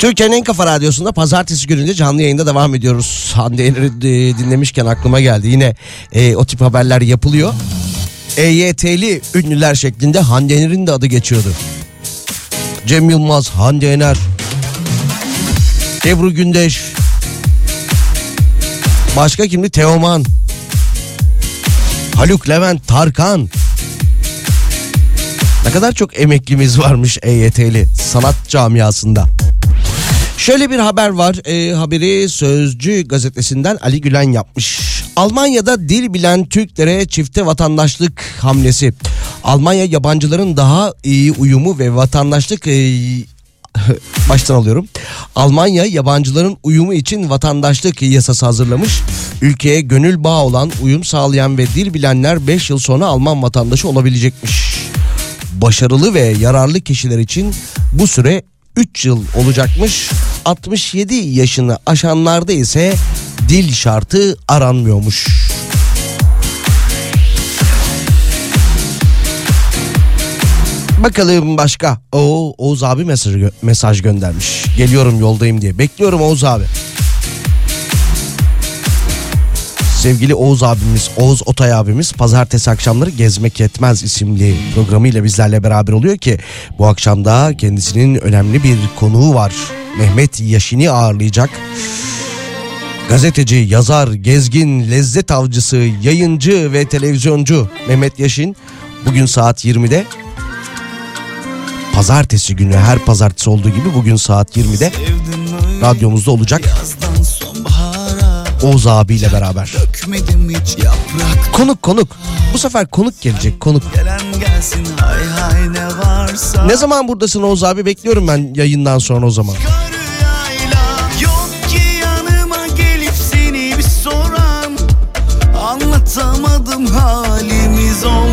Türkiye'nin en kafa radyosunda pazartesi gününde canlı yayında devam ediyoruz. Hande Yener'i e, dinlemişken aklıma geldi. Yine e, o tip haberler yapılıyor. EYT'li ünlüler şeklinde Hande Yener'in de adı geçiyordu. Cem Yılmaz, Hande Yener, Ebru Gündeş, başka kimdi? Teoman, Haluk Levent, Tarkan. Ne kadar çok emeklimiz varmış EYT'li sanat camiasında. Şöyle bir haber var. E, haberi Sözcü gazetesinden Ali Gülen yapmış. Almanya'da dil bilen Türklere çifte vatandaşlık hamlesi. Almanya yabancıların daha iyi uyumu ve vatandaşlık e, baştan alıyorum. Almanya yabancıların uyumu için vatandaşlık yasası hazırlamış. Ülkeye gönül bağı olan, uyum sağlayan ve dil bilenler 5 yıl sonra Alman vatandaşı olabilecekmiş. Başarılı ve yararlı kişiler için bu süre 3 yıl olacakmış. 67 yaşını aşanlarda ise dil şartı aranmıyormuş. Bakalım başka. Oo, Oğuz abi mesaj, gö- mesaj göndermiş. Geliyorum yoldayım diye. Bekliyorum Oğuz abi. Sevgili Oğuz abimiz, Oğuz Otay abimiz pazartesi akşamları Gezmek Yetmez isimli programıyla bizlerle beraber oluyor ki bu akşam da kendisinin önemli bir konuğu var. Mehmet Yaşin'i ağırlayacak. Gazeteci, yazar, gezgin, lezzet avcısı, yayıncı ve televizyoncu Mehmet Yaşin bugün saat 20'de pazartesi günü her pazartesi olduğu gibi bugün saat 20'de radyomuzda olacak. Oğuz abiyle beraber. Konuk konuk. Bu sefer konuk gelecek konuk. Gelen gelsin hay hay ne zaman buradasın Oğuz abi? Bekliyorum ben yayından sonra o zaman. Soran Anlatamadım halimiz oldu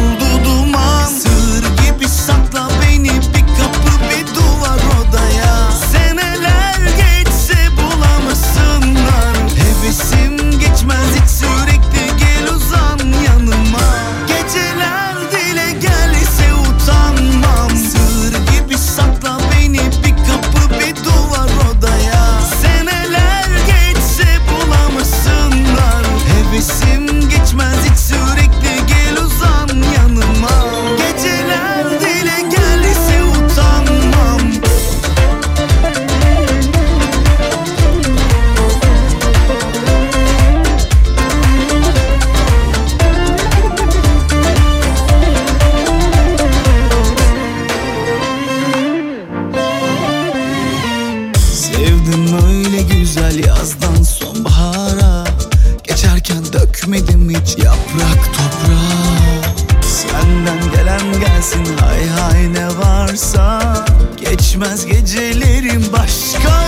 gelsin hay hay ne varsa Geçmez gecelerim başka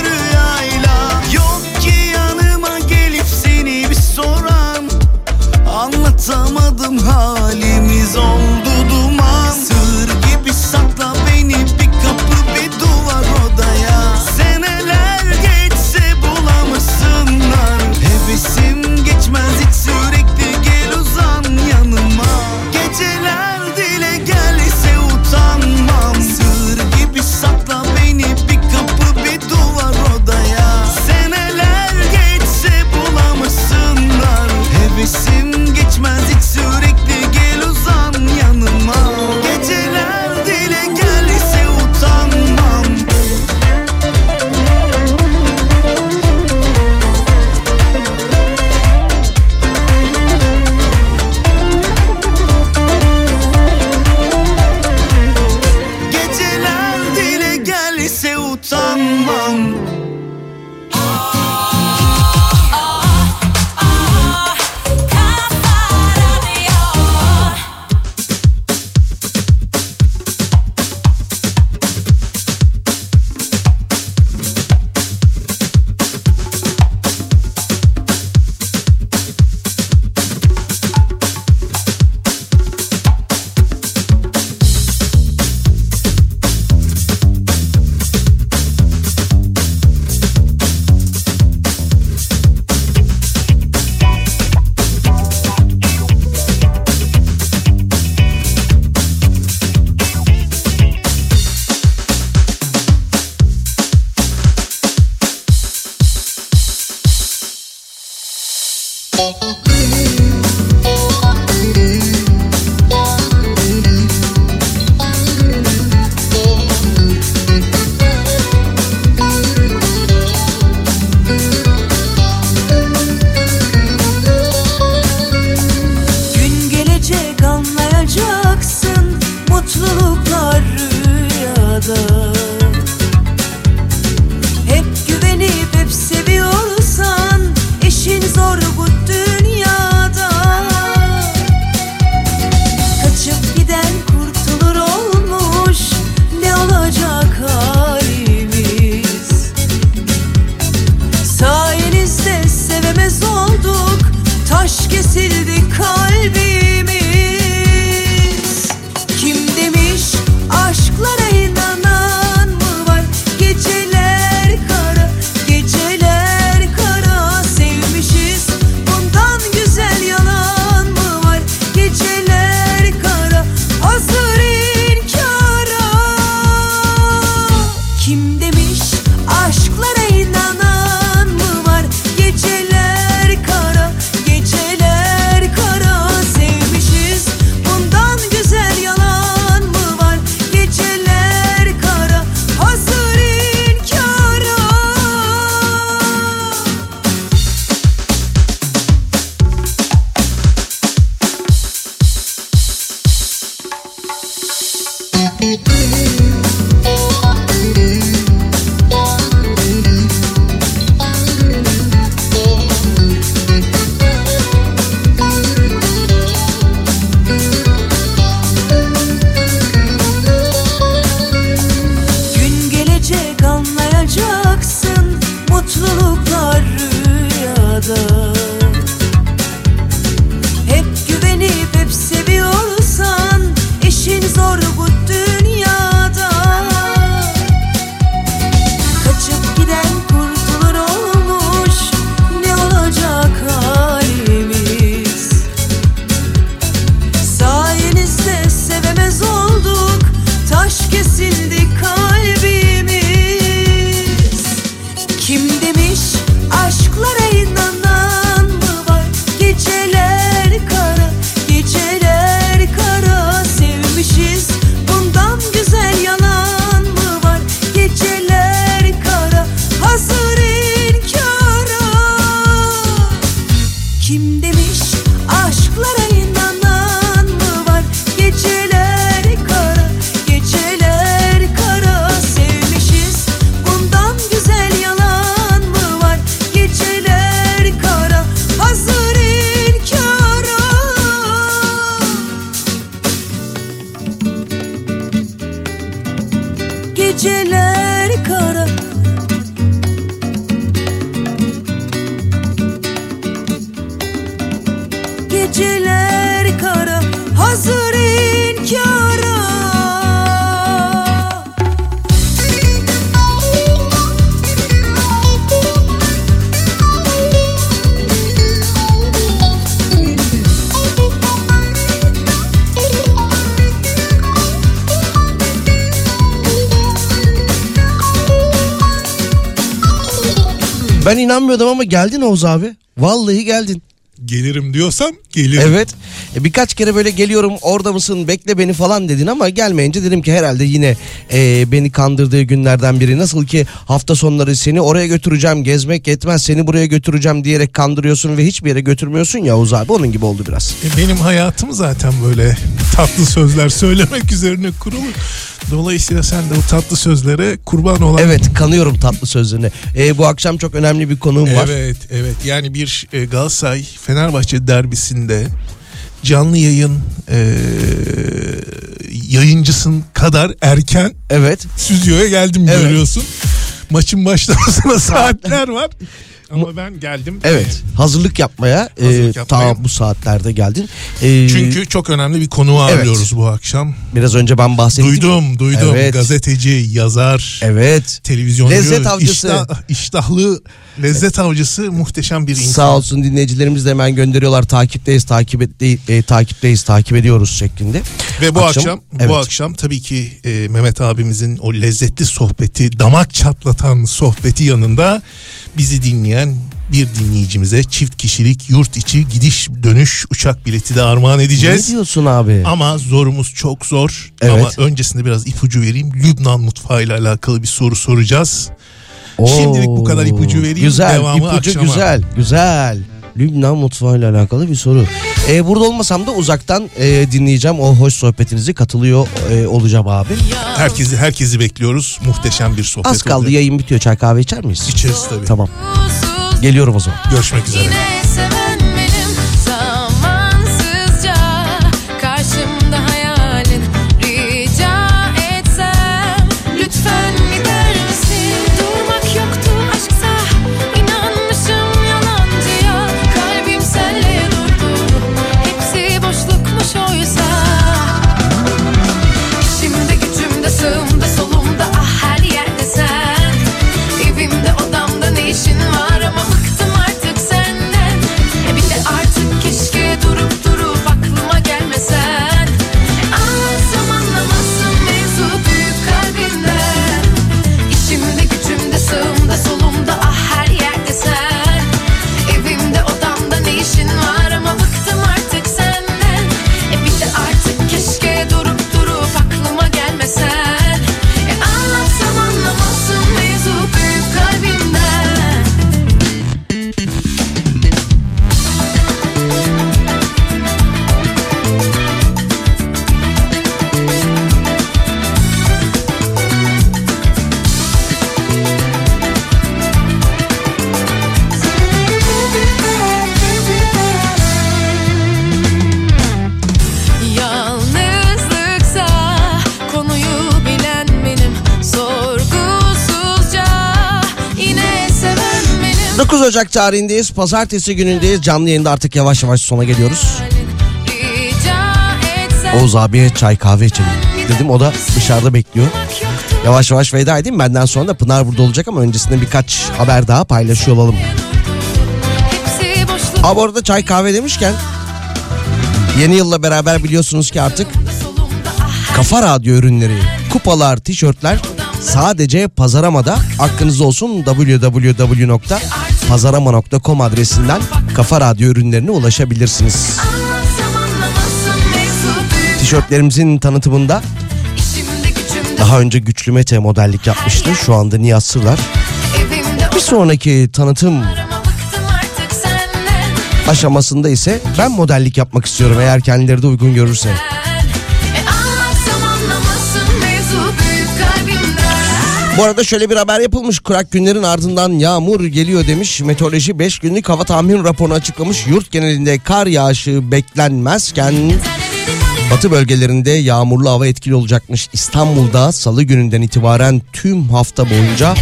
geldin Oğuz abi. Vallahi geldin. Gelirim diyorsam gelirim. Evet. E, birkaç kere böyle geliyorum orada mısın bekle beni falan dedin ama gelmeyince dedim ki herhalde yine e, beni kandırdığı günlerden biri. Nasıl ki hafta sonları seni oraya götüreceğim gezmek yetmez seni buraya götüreceğim diyerek kandırıyorsun ve hiçbir yere götürmüyorsun ya Oğuz abi onun gibi oldu biraz. E, benim hayatım zaten böyle tatlı sözler söylemek üzerine kurulu. Dolayısıyla sen de o tatlı sözlere kurban olan... Evet kanıyorum tatlı sözlerine. E, bu akşam çok önemli bir konuğum var. Evet evet yani bir e, Galatasaray Fenerbahçe derbisinde canlı yayın e, yayıncısın kadar erken evet stüdyoya geldim Evet. görüyorsun. Maçın başlamasına saatler var. Ama ben geldim. Evet hazırlık yapmaya, e, Hazırlık yapmaya. ta bu saatlerde geldin. E, Çünkü çok önemli bir konu Evet. bu akşam. biraz önce ben bahsettim. Duydum, duydum. Evet. Gazeteci, yazar, Evet. televizyoncu, Lezzet avcısı. iştah- iştahlı lezzet avcısı muhteşem bir insan. Sağ olsun dinleyicilerimiz de hemen gönderiyorlar. Takipteyiz, takip et, e, takipteyiz, takip ediyoruz şeklinde. Ve bu akşam, evet. bu akşam tabii ki e, Mehmet abimizin o lezzetli sohbeti, damak çatlatan sohbeti yanında bizi dinleyen bir dinleyicimize çift kişilik yurt içi gidiş dönüş uçak bileti de armağan edeceğiz. Ne diyorsun abi? Ama zorumuz çok zor. Evet. Ama öncesinde biraz ipucu vereyim. Lübnan mutfağıyla alakalı bir soru soracağız. Şimdilik bu kadar ipucu vereyim. Güzel, Devamı ipucu akşama. güzel, güzel. Lübnan mutfağıyla alakalı bir soru. Ee, burada olmasam da uzaktan e, dinleyeceğim o hoş sohbetinizi katılıyor e, olacağım abi. Herkesi herkesi bekliyoruz. Muhteşem bir sohbet Az kaldı olacak. yayın bitiyor çay kahve içer miyiz? İçeriz tabii. Tamam. Geliyorum o zaman. Görüşmek üzere. 9 Ocak tarihindeyiz. Pazartesi günündeyiz. Canlı yayında artık yavaş yavaş sona geliyoruz. Oğuz abiye çay kahve içelim dedim. O da dışarıda bekliyor. Yavaş yavaş veda edeyim. Benden sonra da Pınar burada olacak ama öncesinde birkaç haber daha paylaşıyor olalım. Ha bu arada çay kahve demişken yeni yılla beraber biliyorsunuz ki artık Kafa Radyo ürünleri, kupalar, tişörtler sadece Pazarama'da aklınızda olsun www.pazarama.com adresinden Kafa Radyo ürünlerine ulaşabilirsiniz. Tişörtlerimizin tanıtımında daha önce Güçlü Mete modellik yapmıştı. Şu anda Nihat Sırlar. Bir sonraki tanıtım aşamasında ise ben modellik yapmak istiyorum eğer kendileri de uygun görürse. Bu arada şöyle bir haber yapılmış. Kurak günlerin ardından yağmur geliyor demiş. Meteoroloji 5 günlük hava tahmin raporunu açıklamış. Yurt genelinde kar yağışı beklenmezken batı bölgelerinde yağmurlu hava etkili olacakmış. İstanbul'da salı gününden itibaren tüm hafta boyunca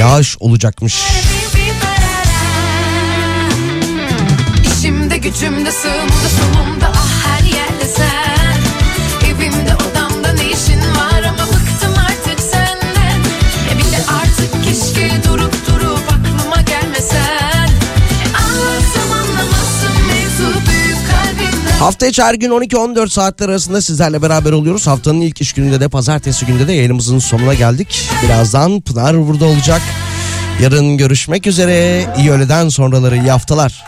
yağış olacakmış. İşimde gücümde sığımda solumda Hafta içi her gün 12-14 saatler arasında sizlerle beraber oluyoruz. Haftanın ilk iş gününde de pazartesi günde de yayınımızın sonuna geldik. Birazdan Pınar burada olacak. Yarın görüşmek üzere. İyi öğleden sonraları iyi haftalar.